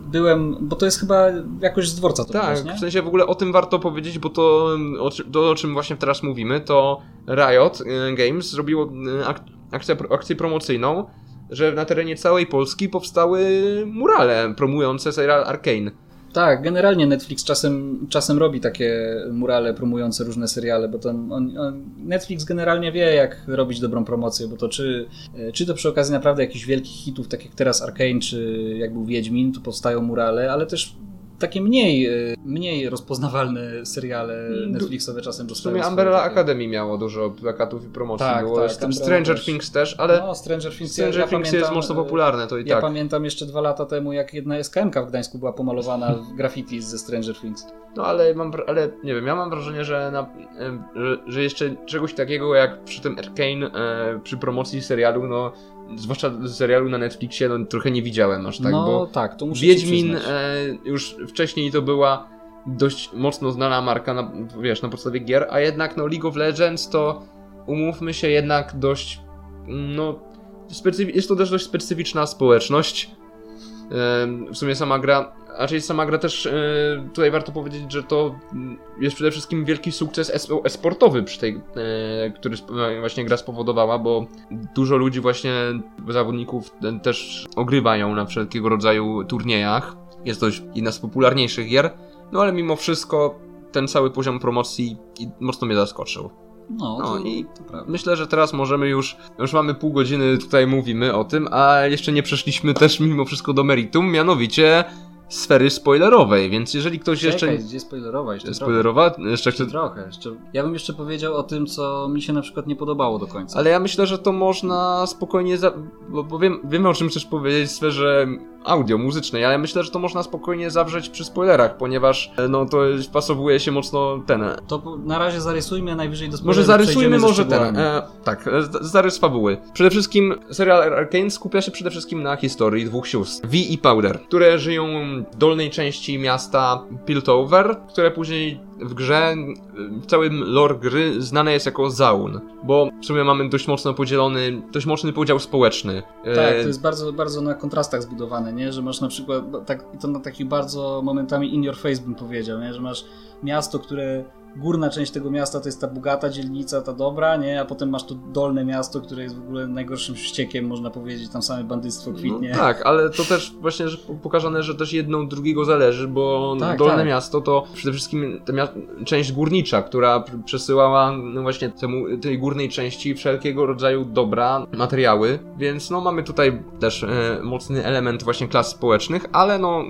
byłem, bo to jest chyba jakoś z dworca to Tak, nie? w sensie w ogóle o tym warto powiedzieć, bo to o, czym- to, o czym właśnie teraz mówimy, to Riot y, Games zrobiło y, ak akcję, akcję promocyjną, że na terenie całej Polski powstały murale promujące serial Arkane. Tak, generalnie Netflix czasem, czasem robi takie murale promujące różne seriale, bo tam on, on, Netflix generalnie wie, jak robić dobrą promocję, bo to czy, e, czy to przy okazji naprawdę jakichś wielkich hitów, tak jak teraz Arkane, czy jak był Wiedźmin, tu powstają murale, ale też takie mniej, e, mniej rozpoznawalne seriale Mm, Netflixowe czasem W dostają sumie swoje Umbrella takie- Academy miało dużo plakatów i promocji. Tak, było tak, z tym Umbrella Stranger. Things też, ale No, Stranger Things, Stranger ja, Things jest mocno e, popularne, to i Ja tak. pamiętam jeszcze dwa lata temu, jak jedna SKM-ka w Gdańsku była pomalowana w graffiti ze Stranger Things. No ale mam, ale nie wiem, ja mam wrażenie, że, na, em, że, że jeszcze czegoś takiego jak przy tym Arkane, e, przy promocji serialu, no zwłaszcza serialu na Netflixie, no trochę nie widziałem aż tak, no bo tak, to muszę Wiedźmin e, już wcześniej to była dość mocno znana marka, na, wiesz, na podstawie gier, a jednak no League of Legends to umówmy się jednak dość, no specyfi- jest to też dość specyficzna społeczność. W sumie sama gra, raczej sama gra też, e, tutaj warto powiedzieć, że to jest przede wszystkim wielki sukces es- esportowy przy tej, e, który właśnie gra spowodowała, bo dużo ludzi właśnie, zawodników też ogrywają na wszelkiego rodzaju turniejach. Jest to jedna z popularniejszych gier, no ale mimo wszystko ten cały poziom promocji mocno mnie zaskoczył. No, No to, i to prawda. myślę, że teraz możemy już, już mamy pół godziny tutaj mówimy o tym, a jeszcze nie przeszliśmy też mimo wszystko do meritum, mianowicie sfery spoilerowej, więc jeżeli ktoś jeszcze... Czekaj, gdzie spoilerowa jeszcze trochę. Spoilerowa? Jeszcze Jeszcze chce... trochę. Jeszcze... Ja bym jeszcze powiedział o tym, co mi się na przykład nie podobało do końca. Ale ja myślę, że to można spokojnie, za... bo, bo wiem, wiemy o czym chcesz powiedzieć w sferze audio, muzycznej, ale myślę, że to można spokojnie zawrzeć przy spoilerach, ponieważ e, no to wpasowuje się mocno ten... To po- na razie zarysujmy, najwyżej do Może spoilerów zarysujmy przejdziemy ze może ten. E, tak, e, zarys fabuły. Przede wszystkim serial Arkane skupia się przede wszystkim na historii dwóch sióstr, Vi i Powder, które żyją w dolnej części miasta Piltover, które później w grze, e, w całym lore gry znane jest jako Zaun, bo w sumie mamy dość mocno podzielony, dość mocny podział społeczny. E, Tak, to jest bardzo, bardzo na kontrastach zbudowane, nie? Że masz na przykład, no, tak, to na takich bardzo momentami in your face bym powiedział, nie? Że masz miasto, które, górna część tego miasta to jest ta bogata dzielnica, ta dobra, nie? A potem masz to dolne miasto, które jest w ogóle najgorszym ściekiem, można powiedzieć, tam same bandyctwo kwitnie. No, tak, ale to też właśnie że pokazane, że też jedno od drugiego zależy, bo Tak, Dolne tak. Miasto to przede wszystkim część górnicza, która pr- przesyłała no właśnie temu, tej górnej części wszelkiego rodzaju dobra, materiały, więc no mamy tutaj też e, mocny element właśnie klas społecznych, ale no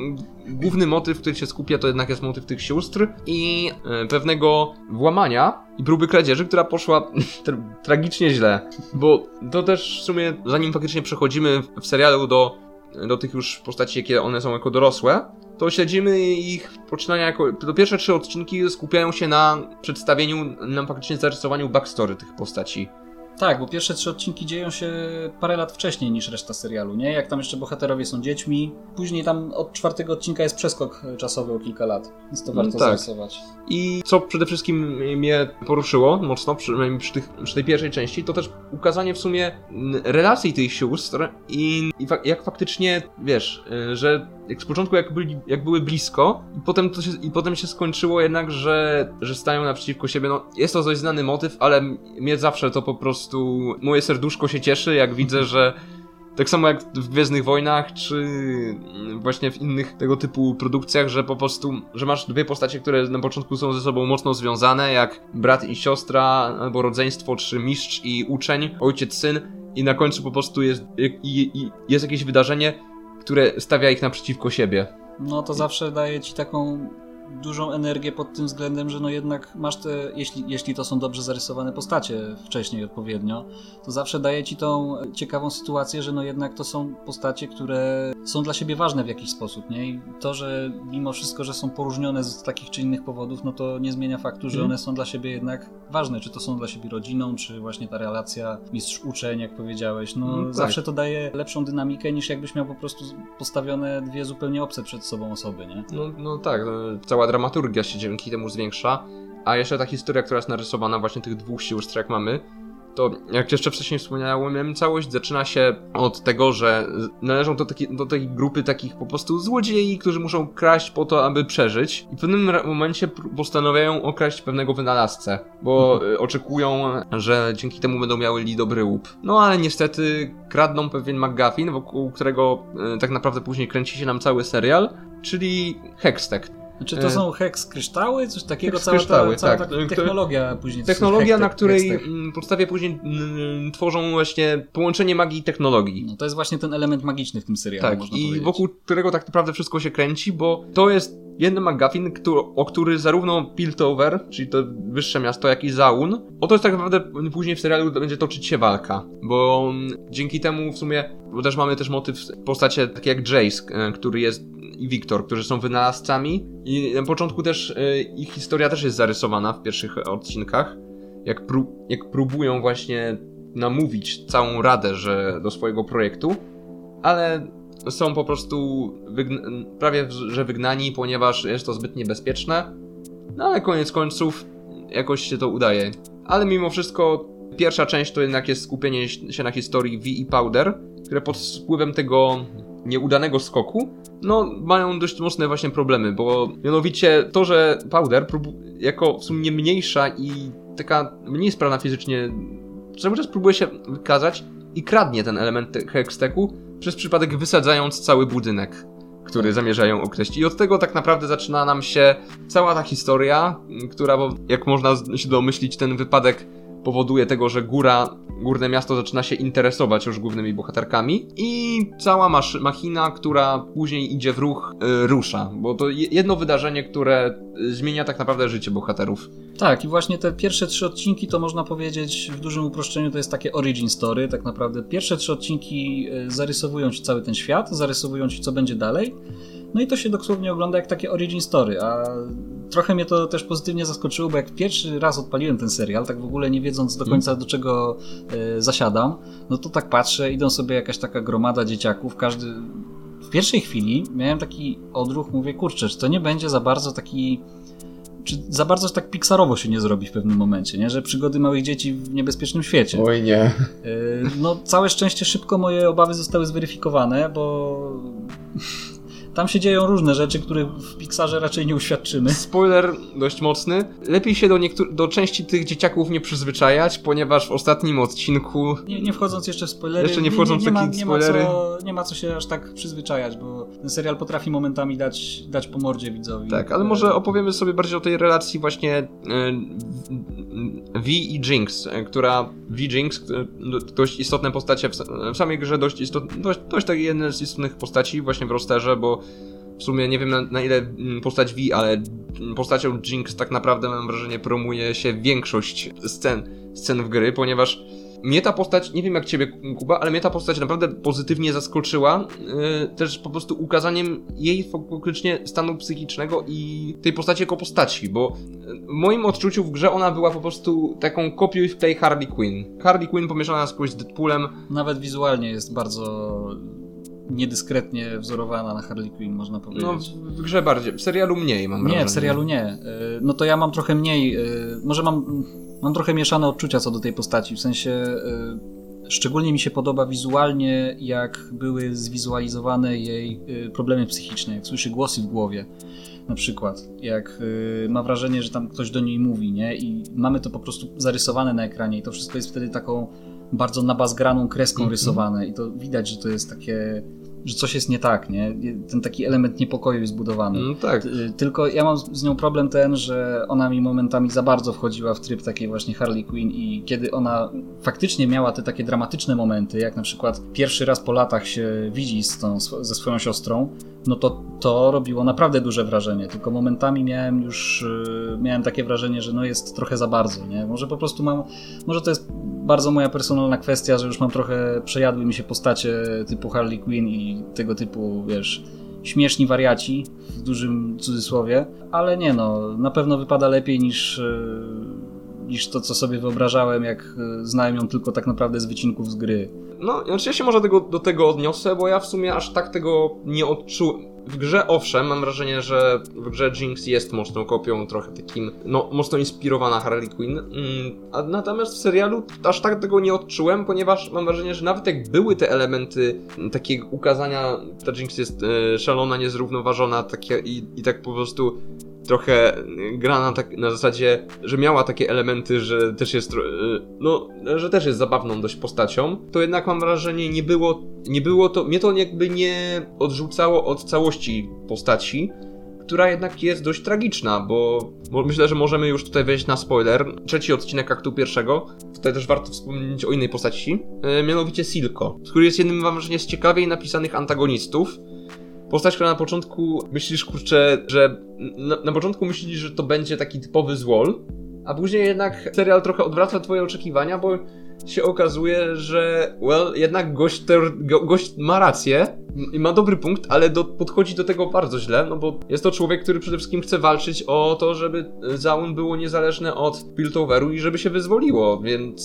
główny motyw, który się skupia to jednak jest motyw tych sióstr i e, pewnego włamania i próby kradzieży, która poszła tra- tragicznie źle, bo to też w sumie zanim faktycznie przechodzimy w- serialu do do tych już postaci, jakie one są jako dorosłe, to śledzimy ich poczynania jako... To pierwsze trzy odcinki skupiają się na przedstawieniu, na faktycznie zarysowaniu backstory tych postaci. Tak, bo pierwsze trzy odcinki dzieją się parę lat wcześniej niż reszta serialu, nie? Jak tam jeszcze bohaterowie są dziećmi. Później tam od czwartego odcinka jest przeskok czasowy o kilka lat, więc to No warto tak. zarysować. I co przede wszystkim mnie poruszyło mocno, przynajmniej przy, tych, przy tej pierwszej części, to też ukazanie w sumie mm, relacji tych sióstr i, i jak faktycznie, wiesz, y, że jak z początku jak, byli, jak były blisko i potem, to się, i potem się skończyło jednak, że, że stają naprzeciwko siebie. No, jest to dość znany motyw, ale mnie zawsze to po prostu, moje serduszko się cieszy, jak widzę, że Tak samo jak w Gwiezdnych Wojnach, czy właśnie w innych tego typu produkcjach, że po prostu, że masz dwie postacie, które na początku są ze sobą mocno związane, jak brat i siostra, albo rodzeństwo, czy mistrz i uczeń, ojciec, syn, i na końcu po prostu jest, jest jakieś wydarzenie, które stawia ich naprzeciwko siebie. No to zawsze daje ci taką dużą energię pod tym względem, że no jednak masz te, jeśli, jeśli to są dobrze zarysowane postacie wcześniej odpowiednio, to zawsze daje ci tą ciekawą sytuację, że no jednak to są postacie, które są dla siebie ważne w jakiś sposób, nie? I to, że mimo wszystko, że są poróżnione z takich czy innych powodów, no to nie zmienia faktu, że mhm. one są dla siebie jednak ważne, czy to są dla siebie rodziną, czy właśnie ta relacja mistrz-uczeń, jak powiedziałeś, no, no tak. zawsze to daje lepszą dynamikę niż jakbyś miał po prostu postawione dwie zupełnie obce przed sobą osoby, nie? No, no tak, no, cała dramaturgia się dzięki temu zwiększa. A jeszcze ta historia, która jest narysowana właśnie tych dwóch sióstr, jak mamy, to jak jeszcze wcześniej wspomniałem, całość zaczyna się od tego, że należą do, taki, do tej grupy takich po prostu złodziei, którzy muszą kraść po to, aby przeżyć. I w pewnym momencie postanawiają okraść pewnego wynalazcę, bo mhm. oczekują, że dzięki temu będą miały dobry łup. No ale niestety kradną pewien McGuffin, wokół którego e, tak naprawdę później kręci się nam cały serial, czyli Hextech. Znaczy to e, są hex kryształy, coś takiego, cała, kryształy, cała tak. ta technologia później. Technologia, na której mm, podstawie później tworzą właśnie połączenie magii i technologii. No to jest właśnie ten element magiczny w tym serialu, Tak, i powiedzieć. wokół którego tak naprawdę wszystko się kręci, bo to jest jeden McGuffin, który, o który zarówno Piltover, czyli to wyższe miasto, jak i Zaun, o to jest tak naprawdę później w serialu będzie toczyć się walka, bo dzięki temu w sumie, bo też mamy też motyw w postaci takie jak Jace, e, który jest i Wiktor, którzy są wynalazcami i na początku też y, ich historia też jest zarysowana w pierwszych odcinkach, jak, pró jak próbują właśnie namówić całą radę, że do swojego projektu, ale są po prostu prawie że wygnani, ponieważ jest to zbyt niebezpieczne. No ale koniec końców jakoś się to udaje. Ale mimo wszystko pierwsza część to jednak jest skupienie się na historii V i Powder, które pod wpływem tego nieudanego skoku, no mają dość mocne właśnie problemy, bo mianowicie to, że Powder jako w sumie mniejsza i taka mniej sprawna fizycznie, cały czas próbuje się wykazać i kradnie ten element hextechu, przez przypadek wysadzając cały budynek który zamierzają określić. I od tego tak naprawdę zaczyna nam się cała ta historia, która, jak można się domyślić, ten wypadek powoduje tego, że góra, górne miasto zaczyna się interesować już głównymi bohaterkami i cała masz machina, która później idzie w ruch, yy, rusza, bo to jedno wydarzenie, które zmienia tak naprawdę życie bohaterów. Tak, i właśnie te pierwsze trzy odcinki to można powiedzieć w dużym uproszczeniu to jest takie origin story, tak naprawdę. Pierwsze trzy odcinki y, zarysowują ci cały ten świat, zarysowują ci co będzie dalej. No i to się dosłownie ogląda jak takie origin story, a trochę mnie to też pozytywnie zaskoczyło, bo jak pierwszy raz odpaliłem ten serial, tak w ogóle nie wiedząc do końca do czego y, zasiadam, no to tak patrzę, idą sobie jakaś taka gromada dzieciaków, każdy... W pierwszej chwili miałem taki odruch, mówię, kurczę, czy to nie będzie za bardzo taki czy za bardzo tak pixarowo się nie zrobi w pewnym momencie, nie? że przygody małych dzieci w niebezpiecznym świecie. Oj nie. No całe szczęście szybko moje obawy zostały zweryfikowane, bo tam się dzieją różne rzeczy, które w Pixarze raczej nie uświadczymy. Spoiler dość mocny. Lepiej się do, niektórych, do części tych dzieciaków nie przyzwyczajać, ponieważ w ostatnim odcinku... Nie, nie wchodząc jeszcze w spoilery... Jeszcze nie wchodząc w takie spoilery... Nie ma, co, nie ma co się aż tak przyzwyczajać, bo ten serial potrafi momentami dać, dać po mordzie widzowi. Tak, ale może opowiemy sobie bardziej o tej relacji właśnie e, V i Jinx, e, która... V Jinx, e, dość istotne postacie w samej grze, dość, istot, dość, dość takie jedne z istotnych postaci właśnie w rosterze, bo w sumie nie wiem na, na, ile mm, postać V, ale postacią Jinx tak naprawdę mam wrażenie promuje się większość scen, scen w gry, ponieważ mnie ta postać, nie wiem jak ciebie Kuba, ale mnie ta postać naprawdę pozytywnie zaskoczyła, yy, też po prostu ukazaniem jej faktycznie stanu psychicznego i tej postaci jako postaci, bo w moim odczuciu w grze ona była po prostu taką kopiuj w play Harley Quinn. Harley Quinn pomieszana z Deadpoolem. Nawet wizualnie jest bardzo niedyskretnie wzorowana na Harley Quinn, można powiedzieć. No, w grze bardziej, w serialu mniej mam wrażenie. Nie, w serialu nie. E, no to ja mam trochę mniej, e, może mam, mam trochę mieszane odczucia co do tej postaci, w sensie e, szczególnie mi się podoba wizualnie, jak były zwizualizowane jej problemy psychiczne, jak słyszy głosy w głowie na przykład, jak ma wrażenie, że tam ktoś do niej mówi, nie? I mamy to po prostu zarysowane na ekranie i to wszystko jest wtedy taką bardzo nabazgraną kreską mm -hmm. rysowane i to widać, że to jest takie że coś jest nie tak, nie? Ten taki element niepokoju jest zbudowany. No tak. Tylko ja mam z nią problem ten, że ona mi momentami za bardzo wchodziła w tryb takiej właśnie Harley Quinn i kiedy ona faktycznie miała te takie dramatyczne momenty, jak na przykład pierwszy raz po latach się widzi z tą, ze swoją siostrą, no to to robiło naprawdę duże wrażenie, tylko momentami miałem już y, miałem takie wrażenie, że no jest trochę za bardzo, nie? Może po prostu mam, może to jest bardzo moja personalna kwestia, że już mam trochę, przejadły mi się postacie typu Harley Quinn i tego typu, wiesz, śmieszni wariaci, w dużym cudzysłowie, ale nie no, na pewno wypada lepiej niż, e, niż to, co sobie wyobrażałem, jak e, znałem ją tylko tak naprawdę z wycinków z gry. No, znaczy ja się może tego, do tego odniosę, bo ja w sumie aż tak tego nie odczułem w grze owszem, mam wrażenie, że w grze Jinx jest mocną kopią, trochę takim, no, mocno inspirowana Harley Quinn. Mm, a natomiast w serialu aż tak tego nie odczułem, ponieważ mam wrażenie, że nawet jak były te elementy takiego ukazania, ta Jinx jest e, szalona, niezrównoważona, takie i, i tak po prostu trochę gra na, tak, na zasadzie, że miała takie elementy, że też jest, e, no, że też jest zabawną dość postacią, to jednak mam wrażenie, nie było, nie było to, mnie to jakby nie odrzucało od całości postaci, która jednak jest dość tragiczna, bo, bo, myślę, że możemy już tutaj wejść na spoiler. Trzeci odcinek aktu pierwszego. Tutaj też warto wspomnieć o innej postaci, e, mianowicie Silko, który jest jednym, mam wrażenie, z ciekawiej napisanych antagonistów. Postać, która na początku myślisz, kurczę, że na, na początku myślisz, że to będzie taki typowy złol, a później jednak serial trochę odwraca twoje oczekiwania, bo się okazuje, że well, jednak gość, go, gość ma rację i ma dobry punkt, ale do, podchodzi do tego bardzo źle, no bo jest to człowiek, który przede wszystkim chce walczyć o to, żeby Zaun było niezależne od Piltoveru i żeby się wyzwoliło, więc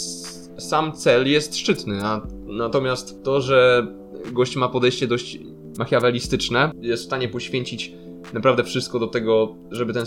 sam cel jest szczytny, a natomiast to, że gość ma podejście dość machiawelistyczne, jest w stanie poświęcić naprawdę wszystko do tego, żeby ten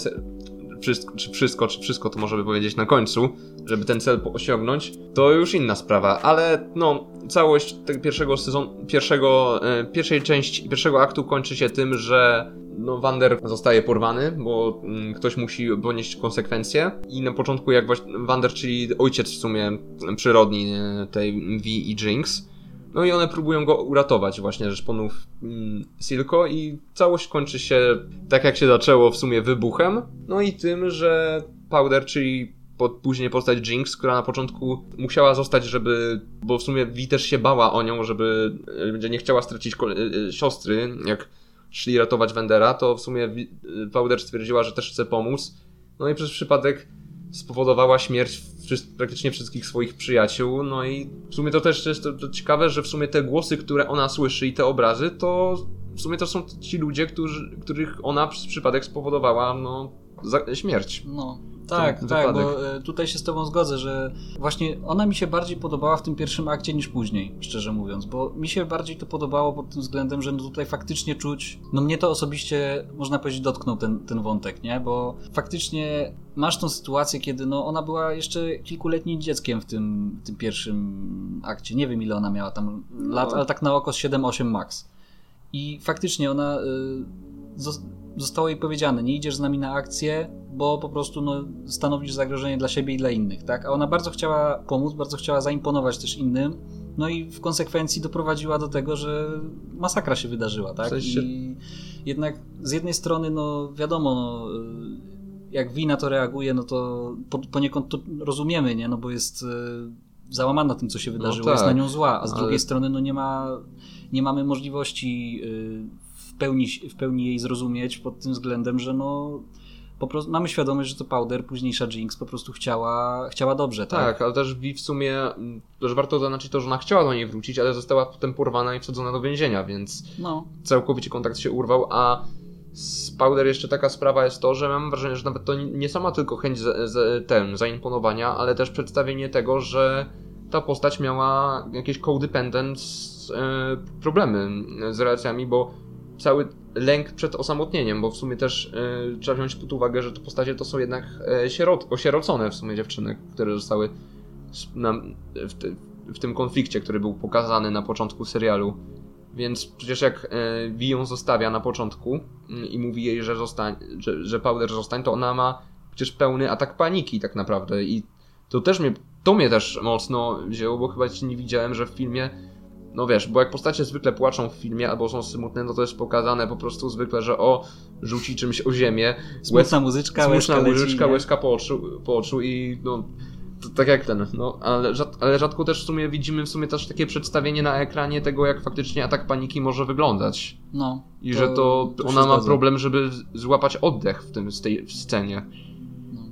wszystko, czy wszystko, czy wszystko to możemy powiedzieć na końcu, żeby ten cel osiągnąć, to już inna sprawa, ale no, całość tego pierwszego sezonu, pierwszego, e, pierwszej części, pierwszego aktu kończy się tym, że no, Wander zostaje porwany, bo mm, ktoś musi ponieść konsekwencje i na początku jak właśnie Wander, czyli ojciec w sumie przyrodni e, tej V i Jinx, no i one próbują go uratować właśnie ze szponów mm, Silko i całość kończy się tak jak się zaczęło w sumie wybuchem, no i tym, że Powder, czyli pod, później postać Jinx, która na początku musiała zostać, żeby, bo w sumie Vi też się bała o nią, żeby, będzie nie chciała stracić e, e, siostry, jak szli ratować Wendera, to w sumie Powder stwierdziła, że też chce pomóc, no i przez przypadek spowodowała śmierć praktycznie wszystkich swoich przyjaciół. No i w sumie to też jest to, to ciekawe, że w sumie te głosy, które ona słyszy i te obrazy, to w sumie to są ci ludzie, którzy, których ona przez przypadek spowodowała no, śmierć. No. Tak, tak, bo e, tutaj się z Tobą zgodzę, że właśnie ona mi się bardziej podobała w tym pierwszym akcie niż później, szczerze mówiąc, bo mi się bardziej to podobało pod tym względem, że no tutaj faktycznie czuć, no mnie to osobiście, można powiedzieć, dotknął ten, ten wątek, nie? Bo faktycznie masz tą sytuację, kiedy no ona była jeszcze kilkuletnim dzieckiem w tym, tym pierwszym akcie, nie wiem ile ona miała tam lat, no. ale tak na oko 7-8 max. I faktycznie ona... Y, zostało jej powiedziane, nie idziesz z nami na akcję, bo po prostu no, stanowisz zagrożenie dla siebie i dla innych, tak? A ona bardzo chciała pomóc, bardzo chciała zaimponować też innym, no i w konsekwencji doprowadziła do tego, że masakra się wydarzyła, tak? I jednak z jednej strony, no wiadomo, no, jak wina to reaguje, no to poniekąd to rozumiemy, nie? No bo jest e, załamana tym, co się wydarzyło, no tak, jest na nią zła, a z ale... drugiej strony, no nie ma, nie mamy możliwości e, w pełni, w pełni jej zrozumieć pod tym względem, że no po prostu mamy świadomość, że to Powder, późniejsza Jinx po prostu chciała, chciała dobrze, tak? Tak, ale też Vi w sumie, też warto zaznaczyć to, że ona chciała do niej wrócić, ale została potem porwana i wsadzona do więzienia, więc no. całkowicie kontakt się urwał, a z Powder jeszcze taka sprawa jest to, że mam wrażenie, że nawet to nie sama tylko chęć z, z, ten, zaimponowania, ale też przedstawienie tego, że ta postać miała jakieś codependent e, problemy z relacjami, bo cały lęk przed osamotnieniem, bo w sumie też yy, trzeba wziąć pod uwagę, że te postacie to są jednak yy, sierot, osierocone w sumie dziewczyny, które zostały na, w, te, w, tym konflikcie, który był pokazany na początku serialu. Więc przecież jak Vi ją zostawia na początku yy, i mówi jej, że, zostań, że, że Powder zostań, to ona ma przecież pełny atak paniki tak naprawdę i to też mnie to mnie też mocno wzięło, bo chyba nie widziałem, że w filmie no wiesz, bo jak postacie zwykle płaczą w filmie albo są smutne, no to jest pokazane po prostu zwykle, że o, rzuci czymś o ziemię. Smutna muzyczka, smutna łezka muzyczka, leci, łezka po oczu, po oczu i no tak jak ten, no ale, rzad, ale rzadko też w sumie widzimy w sumie też takie przedstawienie na ekranie tego, jak faktycznie atak paniki może wyglądać. No. I to, że to, to ona ma zgadza. problem, żeby złapać oddech w, tym, w tej w scenie.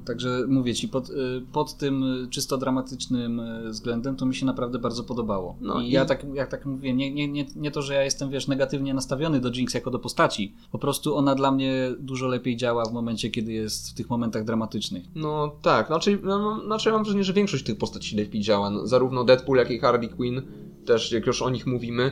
Także mówię ci, pod, y, pod tym y, czysto dramatycznym y, względem to mi się naprawdę bardzo podobało. No I, i- ja tak, jak tak mówię, nie, nie, nie, nie to, że ja jestem, wiesz, negatywnie nastawiony do Jinx jako do postaci. Po prostu ona dla mnie dużo lepiej działa w momencie, kiedy jest w tych momentach dramatycznych. No tak, znaczy, no, no, znaczy ja mam wrażenie, że większość tych postaci lepiej działa. No, zarówno Deadpool, jak i Harley Quinn, też jak już o nich mówimy,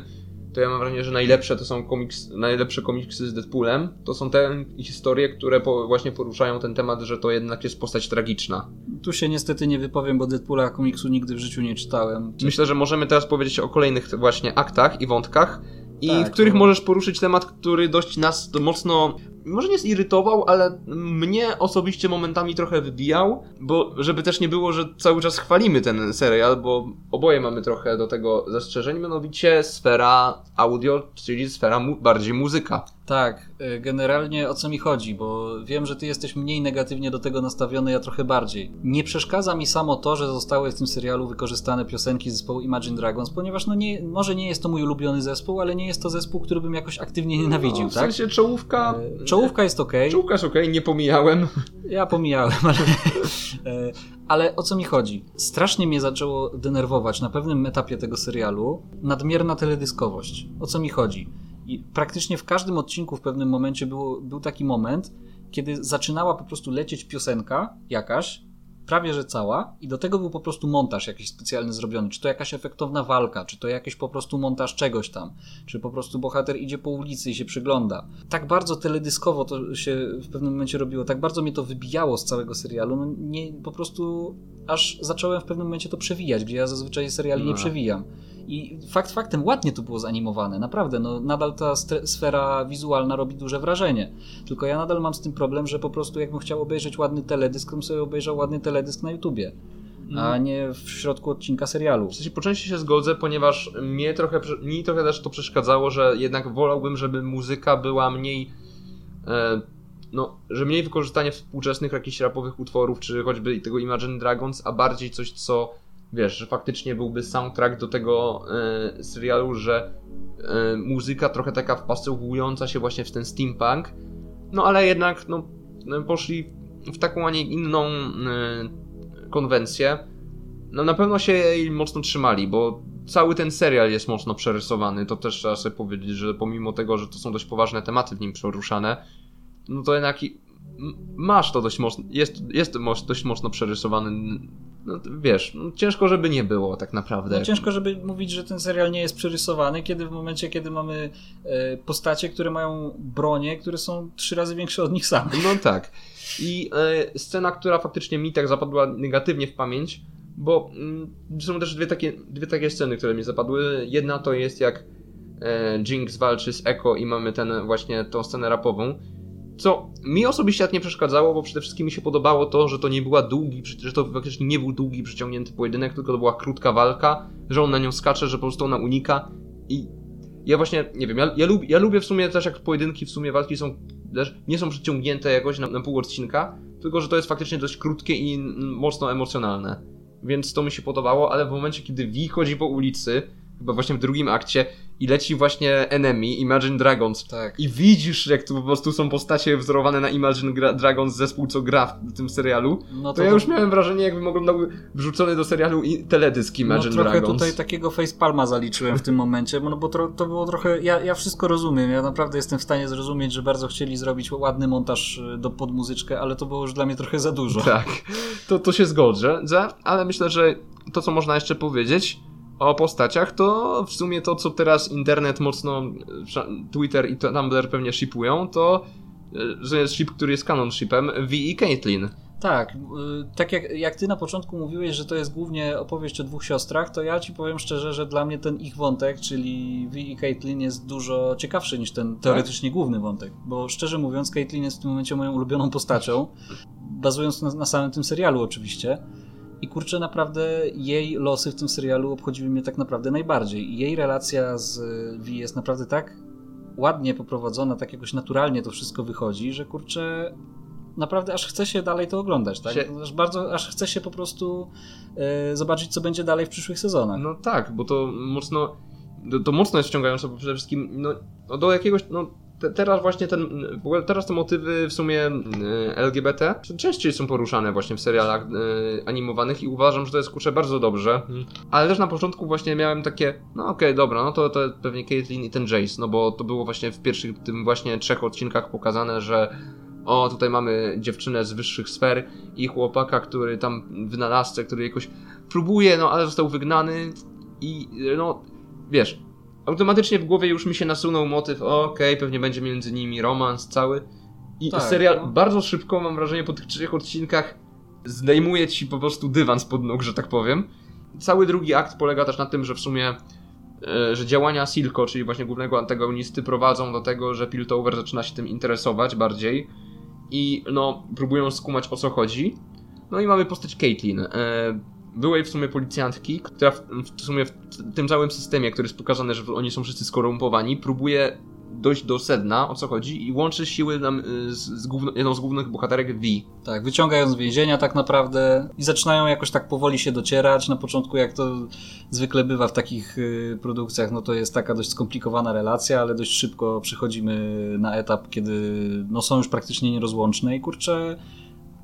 to ja mam wrażenie, że najlepsze to są komiks, najlepsze komiksy z Deadpoolem. To są te historie, które po, właśnie poruszają ten temat, że to jednak jest postać tragiczna. Tu się niestety nie wypowiem, bo Deadpoola komiksu nigdy w życiu nie czytałem. Myślę, że możemy teraz powiedzieć o kolejnych właśnie aktach i wątkach, i Tak, w których możesz poruszyć temat, który dość nas mocno, może nie zirytował, ale mnie osobiście momentami trochę wybijał, bo żeby też nie było, że cały czas chwalimy ten serial, bo oboje mamy trochę do tego zastrzeżeń, mianowicie sfera audio, czyli sfera mu bardziej muzyka. Tak, y, generalnie o co mi chodzi, bo wiem, że ty jesteś mniej negatywnie do tego nastawiony, ja trochę bardziej. Nie przeszkadza mi samo to, że zostały w tym serialu wykorzystane piosenki zespołu Imagine Dragons, ponieważ no nie, może nie jest to mój ulubiony zespół, ale nie jest to zespół, który bym jakoś aktywnie nienawidził, no, w tak? sensie czołówka... Czołówka jest ok, Czołówka jest okej, nie pomijałem. ja pomijałem, ale, e, ale o co mi chodzi? Strasznie mnie zaczęło denerwować na pewnym etapie tego serialu nadmierna teledyskowość. O co mi chodzi? I praktycznie w każdym odcinku w pewnym momencie było, był taki moment, kiedy zaczynała po prostu lecieć piosenka jakaś, prawie że cała, i do tego był po prostu montaż jakiś specjalny zrobiony. Czy to jakaś efektowna walka, czy to jakiś po prostu montaż czegoś tam, czy po prostu bohater idzie po ulicy i się przygląda. Tak bardzo teledyskowo to się w pewnym momencie robiło, tak bardzo mnie to wybijało z całego serialu. No nie, po prostu aż zacząłem w pewnym momencie to przewijać, gdzie ja zazwyczaj seriali nie No. przewijam. I fakt faktem ładnie to było zanimowane, naprawdę. No, nadal ta sfera wizualna robi duże wrażenie. Tylko ja nadal mam z tym problem, że po prostu jakbym chciał obejrzeć ładny teledysk, to bym sobie obejrzał ładny teledysk na YouTubie, a nie w środku odcinka serialu. W sensie po części się zgodzę, ponieważ mnie trochę, mi trochę też to przeszkadzało, że jednak wolałbym, żeby muzyka była mniej. E, no, że mniej wykorzystanie współczesnych jakichś rapowych utworów, czy choćby tego Imagine Dragons, a bardziej coś, co wiesz, że faktycznie byłby soundtrack do tego e, serialu, że e, muzyka trochę taka wpasowująca się właśnie w ten steampunk. No ale jednak, no, no, poszli w taką, a nie inną e, konwencję. No na pewno się jej mocno trzymali, bo cały ten serial jest mocno przerysowany. To też trzeba sobie powiedzieć, że pomimo tego, że to są dość poważne tematy w nim poruszane, no to jednak masz to dość mocno, jest, jest dość mocno przerysowany. No wiesz, no, ciężko, żeby nie było tak naprawdę. No ciężko, żeby mówić, że ten serial nie jest przerysowany, kiedy w momencie, kiedy mamy e, postacie, które mają bronie, które są trzy razy większe od nich samych. No tak. I e, scena, która faktycznie mi tak zapadła negatywnie w pamięć, bo mm, są też dwie takie, dwie takie sceny, które mi zapadły. Jedna to jest jak e, Jinx walczy z Echo i mamy ten właśnie tą scenę rapową. Co mi osobiście tak nie przeszkadzało, bo przede wszystkim mi się podobało to, że to nie była długi, że to faktycznie nie był długi, przyciągnięty pojedynek, tylko to była krótka walka, że on na nią skacze, że po prostu ona unika i ja właśnie, nie wiem, ja, ja, lub, ja lubię w sumie też jak pojedynki, w sumie walki są też nie są przyciągnięte jakoś na, na pół odcinka, tylko że to jest faktycznie dość krótkie i mocno emocjonalne. Więc to mi się podobało, ale w momencie, kiedy Vi chodzi po ulicy, chyba właśnie w drugim akcie, i leci właśnie Enemy, Imagine Dragons, Tak. i widzisz, jak to po prostu są postacie wzorowane na Imagine Gra- Dragons, zespół, co gra w tym serialu, No to ja już miałem wrażenie, jakbym oglądał wrzucony do serialu i teledysk no, Imagine trochę Dragons. tutaj takiego facepalma zaliczyłem w tym momencie, no bo tro, to było trochę, ja, ja wszystko rozumiem, ja naprawdę jestem w stanie zrozumieć, że bardzo chcieli zrobić ładny montaż y, do, pod muzyczkę, ale to było już dla mnie trochę za dużo. Tak, to, to się zgodzę, ale myślę, że to, co można jeszcze powiedzieć o postaciach, to w sumie to, co teraz internet mocno, sza- Twitter i Tumblr pewnie shipują, to e, że jest ship, który jest canon shipem, V i Caitlyn. Tak, y, tak jak, jak ty na początku mówiłeś, że to jest głównie opowieść o dwóch siostrach, to ja ci powiem szczerze, że dla mnie ten ich wątek, czyli Vi i Caitlyn jest dużo ciekawszy niż ten teoretycznie główny wątek, bo szczerze mówiąc Caitlyn jest w tym momencie moją ulubioną postacią, bazując na, na samym tym serialu oczywiście. I kurczę, naprawdę jej losy w tym serialu obchodziły mnie tak naprawdę najbardziej. I jej relacja z Vi jest naprawdę tak ładnie poprowadzona, tak jakoś naturalnie to wszystko wychodzi, że kurczę, naprawdę aż chce się dalej to oglądać, tak? Się... Aż bardzo, aż chce się po prostu e, zobaczyć, co będzie dalej w przyszłych sezonach. No tak, bo to mocno, to, to mocno jest wciągające, bo przede wszystkim no, no do jakiegoś, no te, teraz właśnie ten, w ogóle teraz te motywy w sumie e, LGBT częściej są poruszane właśnie w serialach e, animowanych i uważam, że to jest kurczę bardzo dobrze. Mhm. Ale też na początku właśnie miałem takie, no okej, okay, dobra, no to, to pewnie Caitlyn i ten Jace, no bo to było właśnie w pierwszych tym właśnie trzech odcinkach pokazane, że o, tutaj mamy dziewczynę z wyższych sfer i chłopaka, który tam wynalazcę, który jakoś próbuje, no ale został wygnany i no, wiesz, automatycznie w głowie już mi się nasunął motyw, okej, okay, pewnie będzie między nimi romans cały. I tak, serial no. bardzo szybko, mam wrażenie, po tych trzech odcinkach zdejmuje ci po prostu dywan spod nóg, że tak powiem. Cały drugi akt polega też na tym, że w sumie e, że działania Silko, czyli właśnie głównego antagonisty, prowadzą do tego, że Piltover zaczyna się tym interesować bardziej i no, próbują skumać o co chodzi. No i mamy postać Caitlyn. Byłej w sumie policjantki, która w, w sumie w tym całym systemie, który jest pokazany, że oni są wszyscy skorumpowani, próbuje dojść do sedna, o co chodzi i łączy siły nam y, z, z główno, jedną z głównych bohaterek V. Tak, wyciągają z więzienia tak naprawdę i zaczynają jakoś tak powoli się docierać. Na początku, jak to zwykle bywa w takich y, produkcjach, no to jest taka dość skomplikowana relacja, ale dość szybko przechodzimy na etap, kiedy no są już praktycznie nierozłączne i kurczę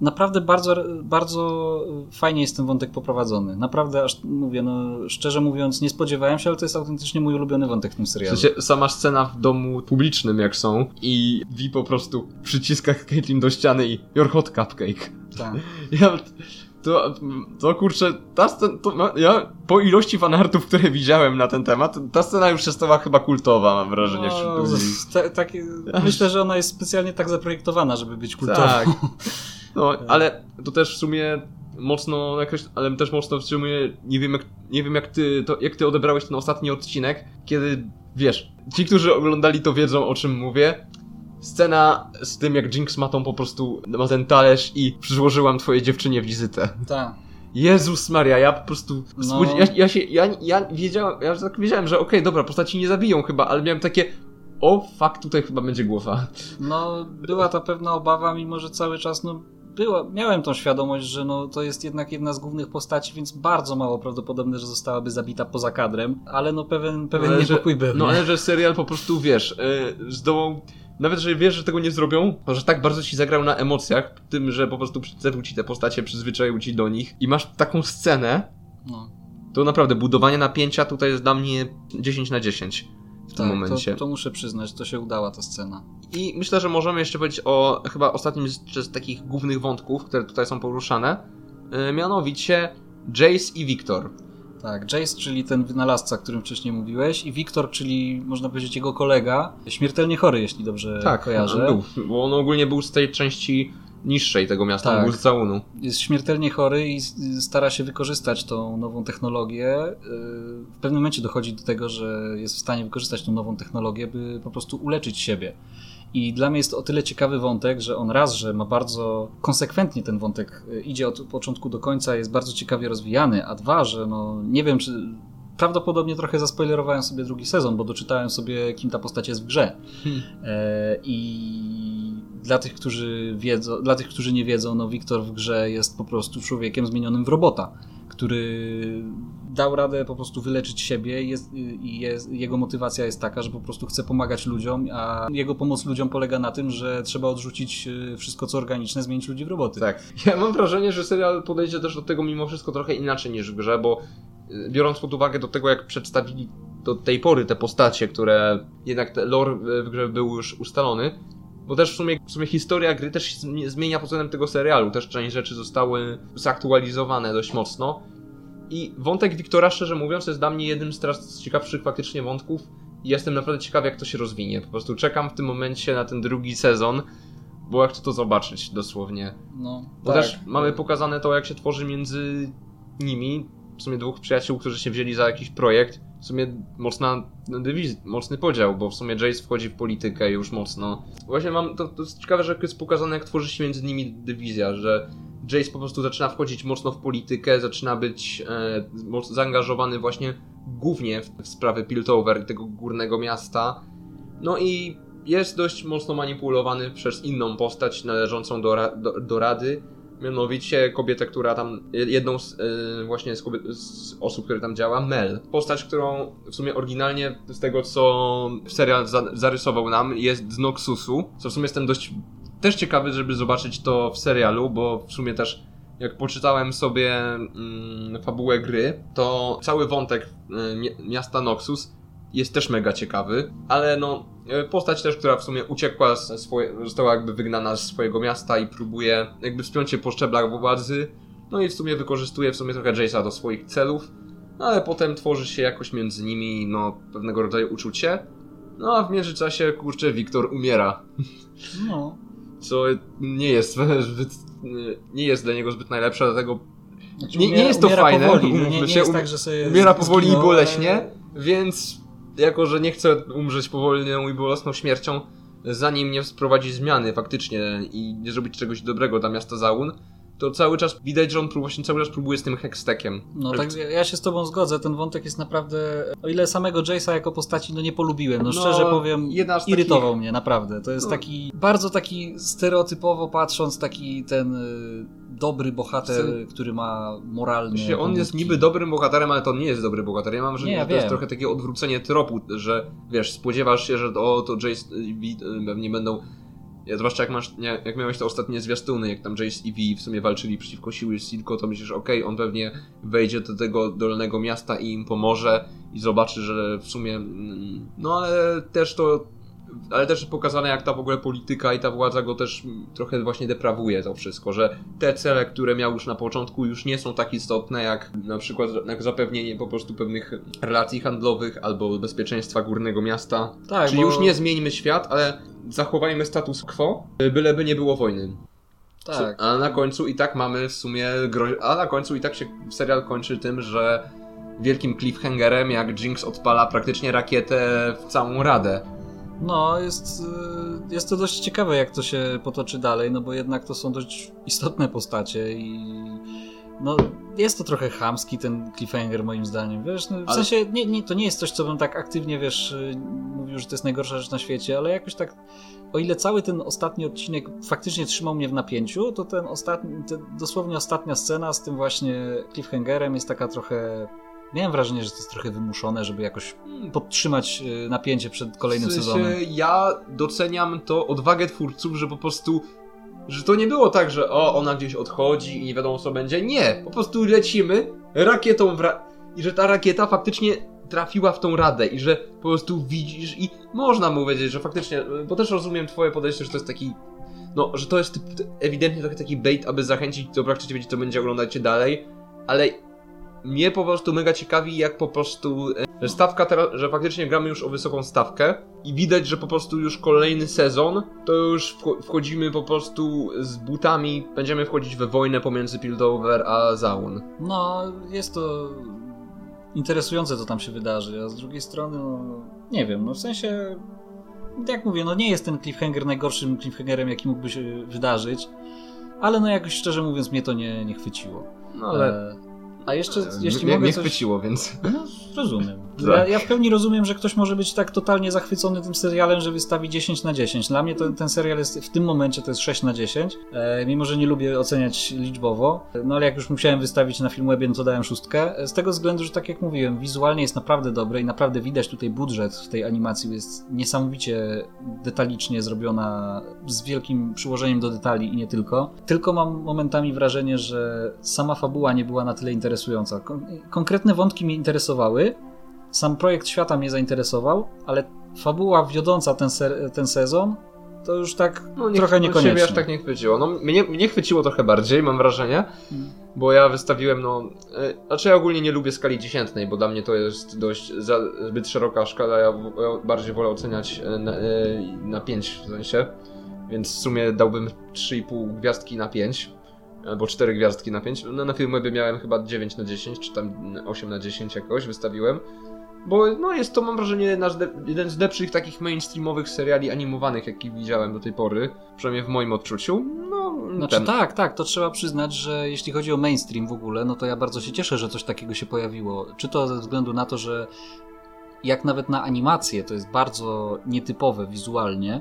naprawdę bardzo, bardzo fajnie jest ten wątek poprowadzony. Naprawdę, aż mówię, no szczerze mówiąc, nie spodziewałem się, ale to jest autentycznie mój ulubiony wątek w tym serialu. W sensie, sama scena w domu publicznym, jak są, i Vi po prostu przyciska Caitlyn do ściany i your hot cupcake. Tak. Ja, to, to kurczę, ta scena, to, ja po ilości fanartów, które widziałem na ten temat, ta scena już się stała chyba kultowa, mam wrażenie. No, ta, myślę, że ona jest specjalnie tak zaprojektowana, żeby być kultowa. Tak. No, ale to też w sumie mocno jakoś, ale też mocno wstrzymuje, nie wiem jak, nie wiem jak ty, to, jak ty odebrałeś ten ostatni odcinek, kiedy, wiesz, ci, którzy oglądali to wiedzą o czym mówię, scena z tym jak Jinx ma tą po prostu, ma ten talerz i przyłożyłam twojej dziewczynie wizytę. Tak. Jezus Maria, ja po prostu. No. Ja, ja, się. Ja, ja wiedziałem, ja tak wiedziałem, że okej, okay, dobra, postaci nie zabiją chyba, ale miałem takie o, fakt, tutaj chyba będzie głowa. No, była ta pewna obawa, mimo że cały czas, no, było, miałem tą świadomość, że no, to jest jednak jedna z głównych postaci, więc bardzo mało prawdopodobne, że zostałaby zabita poza kadrem, ale no pewien, pewien niepokój że, był. No ale że serial po prostu, wiesz, yy, zdołał nawet jeżeli wiesz, że tego nie zrobią, to że tak bardzo ci zagrał na emocjach, tym, że po prostu przedstawił ci te postacie, przyzwyczaił ci do nich i masz taką scenę, no. to naprawdę budowanie napięcia tutaj jest dla mnie 10 na 10 w tak, tym momencie. To, to muszę przyznać, to się udała ta scena. I myślę, że możemy jeszcze powiedzieć o chyba ostatnim z, z takich głównych wątków, które tutaj są poruszane, yy, mianowicie Jace i Victor. Tak, Jace, czyli ten wynalazca, o którym wcześniej mówiłeś, i Victor, czyli można powiedzieć jego kolega, śmiertelnie chory, jeśli dobrze tak, kojarzę. był, bo on ogólnie był z tej części niższej tego miasta, tak. Zaunu. Jest śmiertelnie chory i stara się wykorzystać tą nową technologię. Y, w pewnym momencie dochodzi do tego, że jest w stanie wykorzystać tą nową technologię, by po prostu uleczyć siebie. I dla mnie jest to o tyle ciekawy wątek, że on raz, że ma bardzo konsekwentnie ten wątek y, idzie od początku do końca, jest bardzo ciekawie rozwijany, a dwa, że no nie wiem, czy prawdopodobnie trochę zaspoilerowałem sobie drugi sezon, bo doczytałem sobie, kim ta postać jest w grze. Hmm. E, I dla tych, którzy wiedzą, dla tych, którzy nie wiedzą, no Wiktor w grze jest po prostu człowiekiem zmienionym w robota, który dał radę po prostu wyleczyć siebie jest, jest, jego motywacja jest taka, że po prostu chce pomagać ludziom, a jego pomoc ludziom polega na tym, że trzeba odrzucić y, wszystko co organiczne, zmienić ludzi w roboty. Tak. Ja mam wrażenie, że serial podejdzie też do tego mimo wszystko trochę inaczej niż w grze, bo y, biorąc pod uwagę do tego, jak przedstawili do tej pory te postacie, które jednak lore w grze był już ustalony, bo też w sumie, w sumie historia gry też się zmienia pod względem tego serialu. Też część rzeczy zostały zaktualizowane dość mocno. I wątek Wiktora, szczerze mówiąc, jest dla mnie jednym z teraz ciekawszych faktycznie wątków. I jestem naprawdę ciekawy, jak to się rozwinie. Po prostu czekam w tym momencie na ten drugi sezon, bo jak chcę to zobaczyć dosłownie. No, bo tak. też mamy pokazane to, jak się tworzy między nimi, w sumie dwóch przyjaciół, którzy się wzięli za jakiś projekt. W sumie mocna dywiz, mocny podział, bo w sumie Jace wchodzi w politykę już mocno. Właśnie mam, to, to jest ciekawe, że jest pokazane, jak tworzy się między nimi dywizja, że Jace po prostu zaczyna wchodzić mocno w politykę, zaczyna być e, zaangażowany właśnie głównie w, w sprawy Piltover i tego górnego miasta. No i jest dość mocno manipulowany przez inną postać należącą do, do, do Rady, mianowicie kobietę, która tam, jedną z, yy, właśnie z, kobiet, z, osób, które tam działa, Mel. Postać, którą w sumie oryginalnie z tego, co serial za, zarysował nam, jest z Noxusu, co w sumie jestem dość też ciekawy, żeby zobaczyć to w serialu, bo w sumie też jak poczytałem sobie mm, fabułę gry, to cały wątek y, miasta Noxus jest też mega ciekawy, ale no e, postać też, która w sumie uciekła swoje, została jakby wygnana z swojego miasta i próbuje jakby wspiąć się po szczeblach władzy, no i w sumie wykorzystuje w sumie trochę Jace'a do swoich celów, no ale potem tworzy się jakoś między nimi no pewnego rodzaju uczucie, no a w międzyczasie kurczę Wiktor umiera. No. Co nie jest zbyt, nie jest dla niego zbyt najlepsze, dlatego znaczy, nie, nie jest to fajne, powoli, no nie, nie jest tak, że sobie umiera powoli i boleśnie, więc jako że nie chcę umrzeć powolną i bolesną śmiercią, zanim nie sprowadzi zmiany faktycznie i nie zrobić czegoś dobrego dla miasta Zaun, to cały czas widać, że on właśnie cały czas próbuje z tym hextekiem. No tak, ja się z tobą zgodzę, ten wątek jest naprawdę, o ile samego Jace'a jako postaci no nie polubiłem, no, no szczerze powiem, irytował takich... mnie, naprawdę. To jest no. taki, bardzo taki stereotypowo patrząc, taki ten y, dobry bohater, który ma moralny. on jest niby dobrym bohaterem, ale to nie jest dobry bohater. Ja mam wrażenie, że ja to wiem. jest trochę takie odwrócenie tropu, że wiesz, spodziewasz się, że o, to Jace pewnie będą ja, zwłaszcza jak, masz, jak miałeś te ostatnie zwiastuny, jak tam Jace i V w sumie walczyli przeciwko siły Silco, to myślisz, okej, okay, on pewnie wejdzie do tego dolnego miasta i im pomoże i zobaczy, że w sumie... Mm, no ale też to ale też pokazane jak ta w ogóle polityka i ta władza go też trochę właśnie deprawuje to wszystko, że te cele, które miał już na początku już nie są tak istotne jak na przykład jak zapewnienie po prostu pewnych relacji handlowych albo bezpieczeństwa górnego miasta. Tak, Czyli bo... już nie zmieńmy świat, ale zachowajmy status quo, byleby nie było wojny. Tak. A na końcu i tak mamy w sumie gro... a na końcu i tak się serial kończy tym, że wielkim cliffhangerem jak Jinx odpala praktycznie rakietę w całą radę. No, jest, y, jest to dość ciekawe, jak to się potoczy dalej, no bo jednak to są dość istotne postacie i no, jest to trochę chamski ten cliffhanger moim zdaniem, wiesz, no, w ale... sensie nie, nie, to nie jest coś, co bym tak aktywnie, wiesz, y, mówił, że to jest najgorsza rzecz na świecie, ale jakoś tak, o ile cały ten ostatni odcinek faktycznie trzymał mnie w napięciu, to ten ostatni, dosłownie ostatnia scena z tym właśnie cliffhangerem jest taka trochę Miałem wrażenie, że to jest trochę wymuszone, żeby jakoś podtrzymać y, napięcie przed kolejnym w sensie, sezonem. Ja doceniam to odwagę twórców, że po prostu że to nie było tak, że o, ona gdzieś odchodzi i nie wiadomo co będzie. Nie, po prostu lecimy rakietą w ra i że ta rakieta faktycznie trafiła w tą radę i że po prostu widzisz i można mu powiedzieć, że faktycznie, bo też rozumiem twoje podejście, że to jest taki no, że to jest ewidentnie trochę taki bait, aby zachęcić do praktycznie wiedzieć, co będzie oglądać dalej, ale mnie po prostu mega ciekawi, jak po prostu, e, że stawka teraz, że faktycznie gramy już o wysoką stawkę i widać, że po prostu już kolejny sezon, to już wchodzimy po prostu z butami, będziemy wchodzić we wojnę pomiędzy Piltover a Zaun. No, jest to interesujące, co tam się wydarzy, a z drugiej strony, no, nie wiem, no w sensie, jak mówię, no nie jest ten cliffhanger najgorszym cliffhangerem, jaki mógłby się wydarzyć, ale no jakoś szczerze mówiąc mnie to nie, nie chwyciło. No ale... E a jeszcze, jeśli nie, mogę nie coś... chwyciło, więc... No, rozumiem. Tak. Ja, ja, w pełni rozumiem, że ktoś może być tak totalnie zachwycony tym serialem, że wystawi 10 na 10. Dla mnie to, ten serial jest w tym momencie to jest 6 na 10, e, mimo że nie lubię oceniać liczbowo. No ale jak już musiałem wystawić na Filmwebie, no to dałem szóstkę. Z tego względu, że tak jak mówiłem, wizualnie jest naprawdę dobre i naprawdę widać tutaj budżet w tej animacji jest niesamowicie detalicznie zrobiona, z wielkim przyłożeniem do detali i nie tylko. Tylko mam momentami wrażenie, że sama fabuła nie była na tyle interesująca interesująca. Konkretne wątki mnie interesowały, sam projekt świata mnie zainteresował, ale fabuła wiodąca ten, se ten sezon to już tak no, nie, trochę niekoniecznie. Siebie aż tak nie chwyciło. No, mnie, mnie chwyciło trochę bardziej, mam wrażenie, hmm. bo ja wystawiłem, no... E, znaczy ja ogólnie nie lubię skali dziesiętnej, bo dla mnie to jest dość za, zbyt szeroka skala, ja, ja bardziej wolę oceniać e, na, e, na 5 w sensie, więc w sumie dałbym 3,5 gwiazdki na 5 albo 4 gwiazdki na 5. No, na Filmwebie miałem chyba 9 na 10, czy tam 8 na 10 jakoś wystawiłem. Bo no jest to, mam wrażenie, jeden z lepszych takich mainstreamowych seriali animowanych, jaki widziałem do tej pory. Przynajmniej w moim odczuciu. No, znaczy ten. tak, tak, to trzeba przyznać, że jeśli chodzi o mainstream w ogóle, no to ja bardzo się cieszę, że coś takiego się pojawiło. Czy to ze względu na to, że jak nawet na animację to jest bardzo nietypowe wizualnie,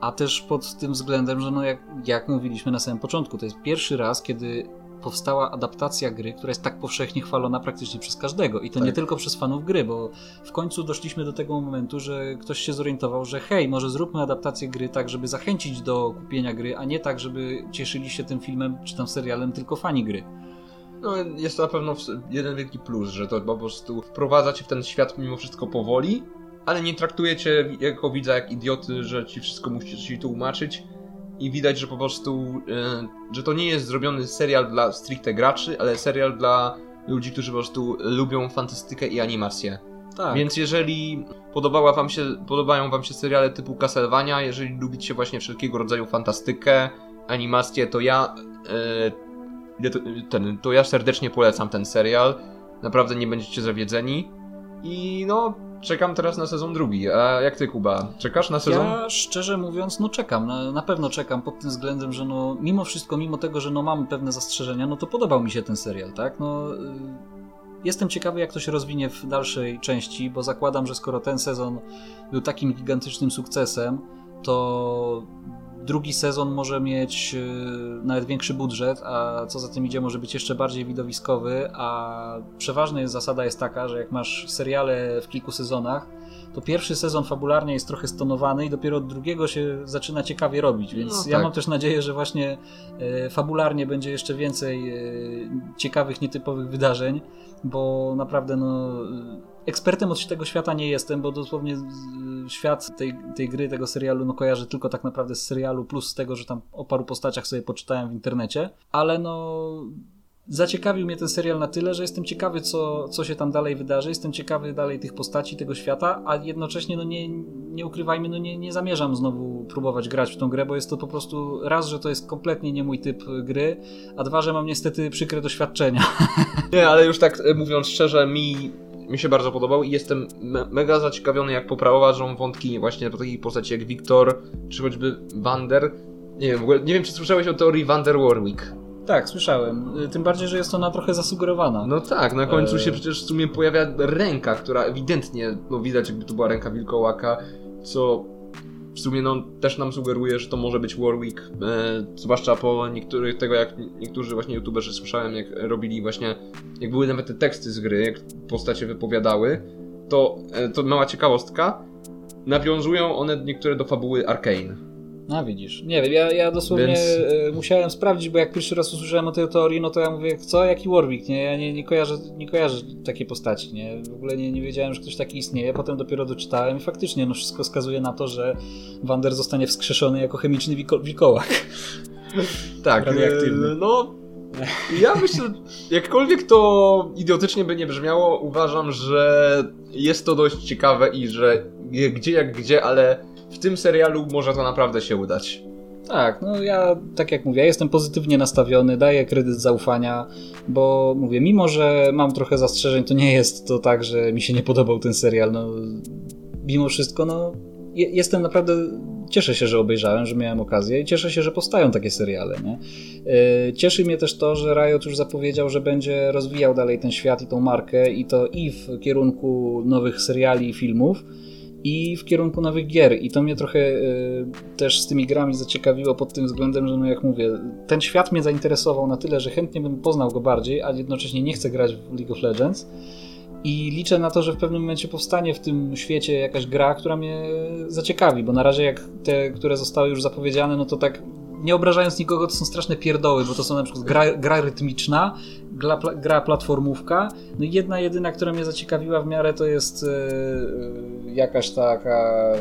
a też pod tym względem, że no jak, jak mówiliśmy na samym początku, to jest pierwszy raz, kiedy powstała adaptacja gry, która jest tak powszechnie chwalona praktycznie przez każdego. I to tak. nie tylko przez fanów gry, bo w końcu doszliśmy do tego momentu, że ktoś się zorientował, że hej, może zróbmy adaptację gry tak, żeby zachęcić do kupienia gry, a nie tak, żeby cieszyli się tym filmem czy tam serialem tylko fani gry. No, jest to na pewno jeden wielki plus, że to po prostu wprowadza cię w ten świat mimo wszystko powoli, ale nie traktujecie jako widza jak idioty, że ci wszystko musicie ci tłumaczyć i widać, że po prostu, e, że to nie jest zrobiony serial dla stricte graczy, ale serial dla ludzi, którzy po prostu lubią fantastykę i animację. Tak. Więc jeżeli podobała wam się, podobają wam się seriale typu Castlevania, jeżeli lubicie właśnie wszelkiego rodzaju fantastykę, animację, to ja e, ten, to ja serdecznie polecam ten serial. Naprawdę nie będziecie zawiedzeni. I no, czekam teraz na sezon drugi. A jak ty, Kuba? Czekasz na sezon? Ja szczerze mówiąc, no czekam. Na, na pewno czekam pod tym względem, że no mimo wszystko, mimo tego, że no mam pewne zastrzeżenia, no to podobał mi się ten serial, tak? No... Y, jestem ciekawy, jak to się rozwinie w dalszej części, bo zakładam, że skoro ten sezon był takim gigantycznym sukcesem, to drugi sezon może mieć y, nawet większy budżet, a co za tym idzie, może być jeszcze bardziej widowiskowy, a przeważna jest zasada jest taka, że jak masz seriale w kilku sezonach, to pierwszy sezon fabularnie jest trochę stonowany i dopiero od drugiego się zaczyna ciekawie robić, więc no tak. ja mam też nadzieję, że właśnie e, fabularnie będzie jeszcze więcej e, ciekawych, nietypowych wydarzeń, bo naprawdę no ekspertem od tego świata nie jestem, bo dosłownie świat tej, tej gry, tego serialu, no kojarzę tylko tak naprawdę z serialu, plus z tego, że tam o paru postaciach sobie poczytałem w internecie, ale no zaciekawił mnie ten serial na tyle, że jestem ciekawy, co, co się tam dalej wydarzy, jestem ciekawy dalej tych postaci, tego świata, a jednocześnie, no nie, nie ukrywajmy, no nie, nie zamierzam znowu próbować grać w tą grę, bo jest to po prostu raz, że to jest kompletnie nie mój typ gry, a dwa, że mam niestety przykre doświadczenia. Nie, ale już tak e, mówiąc szczerze, mi mi się bardzo podobał i jestem me mega zaciekawiony, jak poprowadzą wątki właśnie po takiej postaci jak Wiktor, czy choćby Wander. Nie wiem, nie wiem, czy słyszałeś o teorii Wander Warwick. Tak, słyszałem. Y, tym bardziej, że jest ona trochę zasugerowana. No tak, na końcu się przecież w sumie pojawia ręka, która ewidentnie, no widać jakby to była ręka wilkołaka, co w sumie no, też nam sugeruje, że to może być Warwick, e, zwłaszcza po niektórych tego, jak niektórzy właśnie youtuberzy słyszałem, jak robili właśnie, jak były nawet te teksty z gry, jak postacie wypowiadały, to, e, to mała ciekawostka, nawiązują one niektóre do fabuły Arkane. No widzisz, nie wiem, ja, ja dosłownie Więc... E, musiałem sprawdzić, bo jak pierwszy raz usłyszałem o tej teorii, no to ja mówię, co, jaki Warwick, nie? Ja nie, nie, kojarzę, nie kojarzę takiej postaci, nie? W ogóle nie, nie wiedziałem, że ktoś taki istnieje, potem dopiero doczytałem i faktycznie, no wszystko wskazuje na to, że Wander zostanie wskrzeszony jako chemiczny wilkołak. tak, radioaktywny. E, no, ja myślę, jakkolwiek to idiotycznie by nie brzmiało, uważam, że jest to dość ciekawe i że gdzie jak gdzie, ale w tym serialu może to naprawdę się udać. Tak, no ja tak jak mówię, jestem pozytywnie nastawiony, daję kredyt zaufania, bo mówię, mimo że mam trochę zastrzeżeń, to nie jest to tak, że mi się nie podobał ten serial. No, mimo wszystko, no, jestem naprawdę. Cieszę się, że obejrzałem, że miałem okazję i cieszę się, że powstają takie seriale. Nie? E, cieszy mnie też to, że Riot już zapowiedział, że będzie rozwijał dalej ten świat i tą markę i to i w kierunku nowych seriali i filmów, i w kierunku nowych gier. I to mnie trochę y, też z tymi grami zaciekawiło pod tym względem, że no jak mówię, ten świat mnie zainteresował na tyle, że chętnie bym poznał go bardziej, a jednocześnie nie chcę grać w League of Legends. I liczę na to, że w pewnym momencie powstanie w tym świecie jakaś gra, która mnie zaciekawi, bo na razie jak te, które zostały już zapowiedziane, no to tak nie obrażając nikogo, to są straszne pierdoły, bo to są na przykład gra, gra rytmiczna, gra, gra platformówka. No i jedna jedyna, która mnie zaciekawiła w miarę, to jest yy, jakaś taka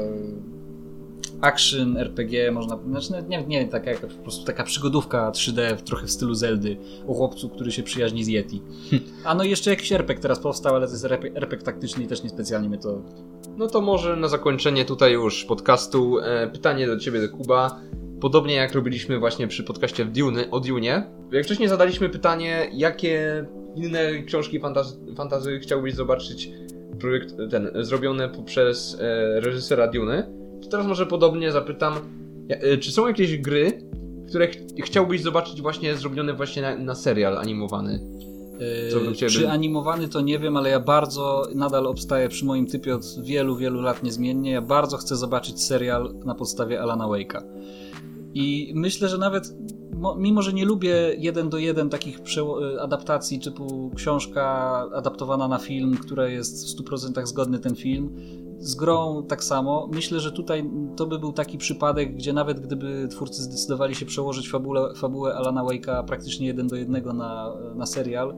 action RPG, można, znaczy nie, nie taka po prostu taka przygodówka 3D trochę w stylu Zeldy o chłopcu, który się przyjaźni z Yeti. A no jeszcze jakiś RPG teraz powstał, ale to jest RPG taktyczny i też niespecjalnie mnie to... No to może na zakończenie tutaj już podcastu e, pytanie do Ciebie, Kuba. Podobnie jak robiliśmy właśnie przy podcaście w Dune, o Dune. Jak wcześniej zadaliśmy pytanie, jakie inne książki fantazy, fantazy chciałbyś zobaczyć projekt ten zrobiony poprzez e, reżysera Dune, to teraz może podobnie zapytam, e, czy są jakieś gry, które ch chciałbyś zobaczyć właśnie zrobione właśnie na, na serial animowany? Yy, czy animowany to nie wiem, ale ja bardzo nadal obstaję przy moim typie od wielu, wielu lat niezmiennie. Ja bardzo chcę zobaczyć serial na podstawie Alana Wake'a. I myślę, że nawet mimo, że nie lubię jeden do jeden takich y, adaptacji typu książka adaptowana na film, która jest w 100% zgodny ten film, z grą tak samo. Myślę, że tutaj to by był taki przypadek, gdzie nawet gdyby twórcy zdecydowali się przełożyć fabułę, fabułę Alana Wake'a praktycznie jeden do jednego na, na serial,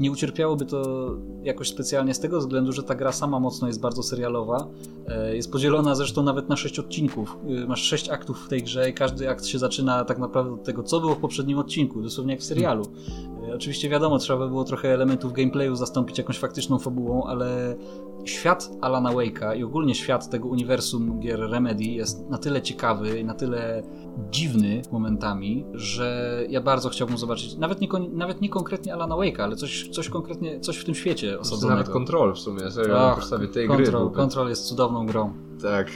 nie ucierpiałoby to jakoś specjalnie z tego względu, że ta gra sama mocno jest bardzo serialowa. E, jest podzielona zresztą nawet na sześć odcinków. E, masz sześć aktów w tej grze i każdy akt się zaczyna tak naprawdę od tego, co było w poprzednim odcinku, dosłownie jak w serialu. Oczywiście wiadomo, trzeba by było trochę elementów gameplayu zastąpić jakąś faktyczną fabułą, ale świat Alana Wake'a i ogólnie świat tego uniwersum gier Remedy jest na tyle ciekawy i na tyle dziwny momentami, że ja bardzo chciałbym zobaczyć, nawet nie, nawet nie konkretnie Alana Wake'a, ale coś, coś konkretnie, coś w tym świecie osadzonego. Nawet Control w sumie, serio, na podstawie tej control, gry. Control jest cudowną grą. Tak.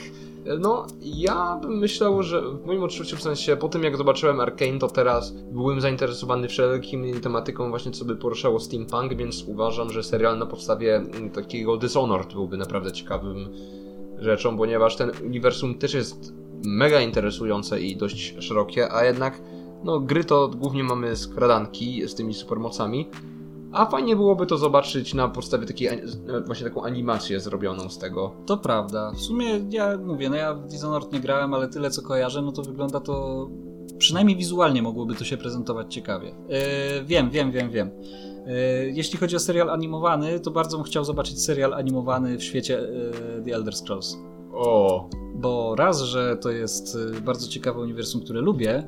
No, ja bym myślał, że w moim odczuciu, w sensie po tym jak zobaczyłem Arkane, to teraz byłem zainteresowany wszelkim tematyką właśnie, co by poruszało steampunk, więc uważam, że serial na podstawie mm, takiego Dishonored byłby naprawdę ciekawym rzeczą, ponieważ ten uniwersum też jest mega interesujące i dość szerokie, a jednak no, gry to głównie mamy skradanki z tymi supermocami, a fajnie byłoby to zobaczyć na podstawie takiej, właśnie taką animację zrobioną z tego. To prawda. W sumie ja mówię, no ja w Dishonored nie grałem, ale tyle co kojarzę, no to wygląda to przynajmniej wizualnie mogłoby to się prezentować ciekawie. Yy, wiem, wiem, wiem, wiem. Yy, jeśli chodzi o serial animowany, to bardzo bym chciał zobaczyć serial animowany w świecie The Elder Scrolls. O! Bo raz, że to jest bardzo ciekawe uniwersum, które lubię,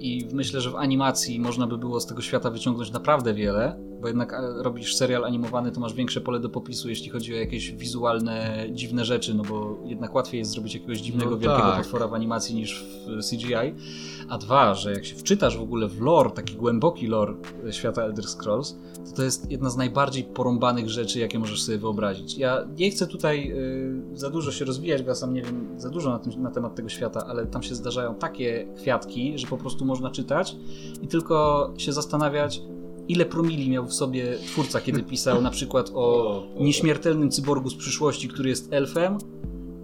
i myślę, że w animacji można by było z tego świata wyciągnąć naprawdę wiele bo jednak e, robisz serial animowany, to masz większe pole do popisu, jeśli chodzi o jakieś wizualne, dziwne rzeczy, no bo jednak łatwiej jest zrobić jakiegoś dziwnego, no wielkiego tak. potwora w animacji niż w CGI. A dwa, że jak się wczytasz w ogóle w lore, taki głęboki lore świata Elder Scrolls, to to jest jedna z najbardziej porąbanych rzeczy, jakie możesz sobie wyobrazić. Ja nie chcę tutaj y, za dużo się rozwijać, bo ja sam nie wiem za dużo na, tym, na temat tego świata, ale tam się zdarzają takie kwiatki, że po prostu można czytać i tylko się zastanawiać, ile promili miał w sobie twórca, kiedy pisał na przykład o nieśmiertelnym cyborgu z przyszłości, który jest elfem,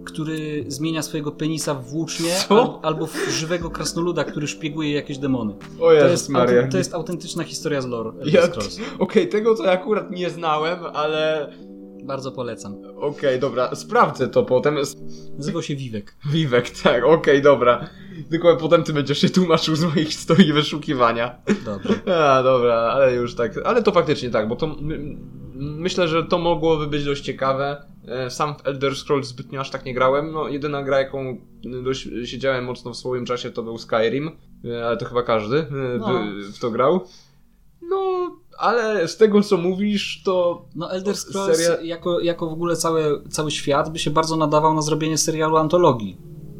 który zmienia swojego penisa w włócznie, al, albo w żywego krasnoluda, który szpieguje jakieś demony. O Jezus to, jest, Maria. to jest autentyczna historia z lore. Ja, Okej, okay, tego to ja akurat nie znałem, ale... Bardzo polecam. Okej, okay, dobra, sprawdzę to potem. Nazywał się Wiwek. Wiwek, tak, okej, okay, dobra. Tylko potem ty będziesz się tłumaczył z moich historii wyszukiwania. Dobrze. A, dobra, ale już tak. Ale to faktycznie tak, bo to my, myślę, że to mogłoby być dość ciekawe. E, sam w Elder Scrolls zbytnio aż tak nie grałem. No, jedyna gra, jaką dość siedziałem mocno w swoim czasie, to był Skyrim, e, ale to chyba każdy e, no. w to grał. No, ale z tego co mówisz, to. No, Elder Scrolls seria... jako, jako w ogóle cały, cały świat by się bardzo nadawał na zrobienie serialu antologii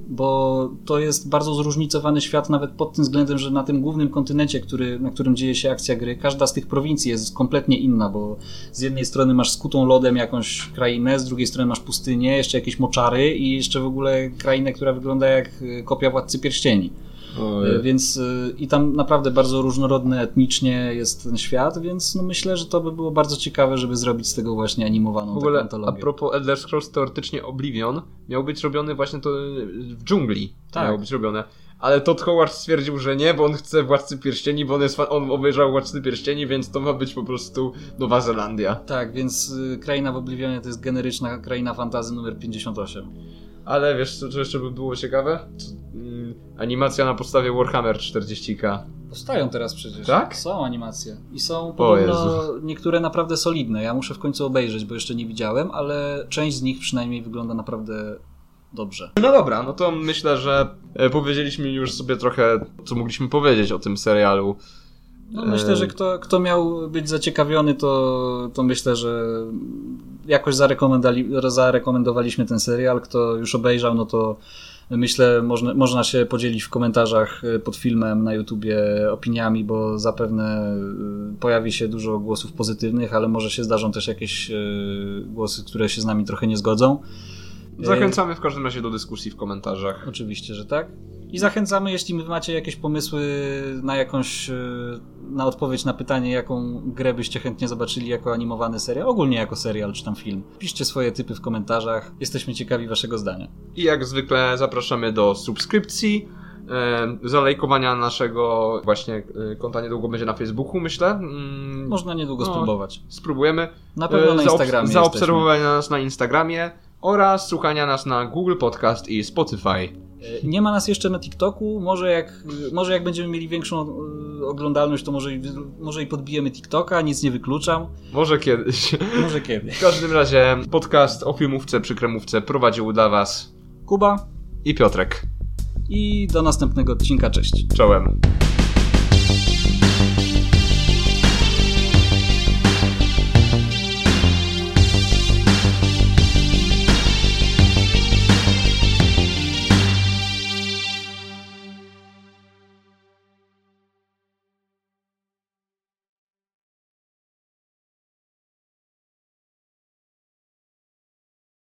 bo to jest bardzo zróżnicowany świat nawet pod tym względem, że na tym głównym kontynencie, który, na którym dzieje się akcja gry, każda z tych prowincji jest kompletnie inna, bo z jednej strony masz skutą lodem jakąś krainę, z drugiej strony masz pustynię, jeszcze jakieś moczary i jeszcze w ogóle krainę, która wygląda jak kopia Władcy Pierścieni. E, więc e, i tam naprawdę bardzo różnorodny etnicznie jest ten świat, więc no myślę, że to by było bardzo ciekawe, żeby zrobić z tego właśnie animowaną w ogóle, A propos Elder Scrolls, teoretycznie Oblivion miał być robiony właśnie to w dżungli. Tak. Miało być robione. Ale Todd Howard stwierdził, że nie, bo on chce Władcy Pierścieni, bo on, jest, on obejrzał Władcy Pierścieni, więc to ma być po prostu Nowa Zelandia. Tak, więc y, kraina w Oblivionie to jest generyczna kraina fantazy numer 58. Ale wiesz, co, jeszcze by było ciekawe? Mm, animacja na podstawie Warhammer 40k. Powstają teraz przecież. Tak? Są animacje. I są podobno niektóre naprawdę solidne. Ja muszę w końcu obejrzeć, bo jeszcze nie widziałem, ale część z nich przynajmniej wygląda naprawdę dobrze. No dobra, no to myślę, że e, powiedzieliśmy już sobie trochę, co mogliśmy powiedzieć o tym serialu. No, myślę, że kto, kto miał być zaciekawiony, to, to myślę, że jakoś zarekomendowaliśmy ten serial. Kto już obejrzał, no to Myślę, można, można się podzielić w komentarzach y, pod filmem na YouTubie opiniami, bo zapewne pojawi się dużo głosów pozytywnych, ale może się zdarzą też jakieś głosy, które się z nami trochę nie zgodzą. Zachęcamy w każdym razie do dyskusji w komentarzach. Oczywiście, że tak. I zachęcamy, jeśli macie jakieś pomysły na jakąś, na odpowiedź na pytanie, jaką grę byście chętnie zobaczyli jako animowany serial, ogólnie jako serial czy tam film. Piszcie swoje typy w komentarzach, jesteśmy ciekawi waszego zdania. I jak zwykle zapraszamy do subskrypcji, e, zalajkowania naszego właśnie e, konta niedługo będzie na Facebooku, myślę. Mm, Można niedługo no, spróbować. Spróbujemy. Na pewno na E, zaobs- Instagramie Zaobserwowania nas na Instagramie oraz słuchania nas na Google Podcast i Spotify. E, Nie ma nas jeszcze na TikToku, może jak, może jak będziemy mieli większą e, oglądalność, to może, i- może i podbijemy TikToka, nic nie wykluczam. Może kiedyś. Może kiedy. W każdym razie podcast o filmówce przy kremówce prowadził dla Was Kuba i Piotrek. i do następnego odcinka, cześć. Czołem.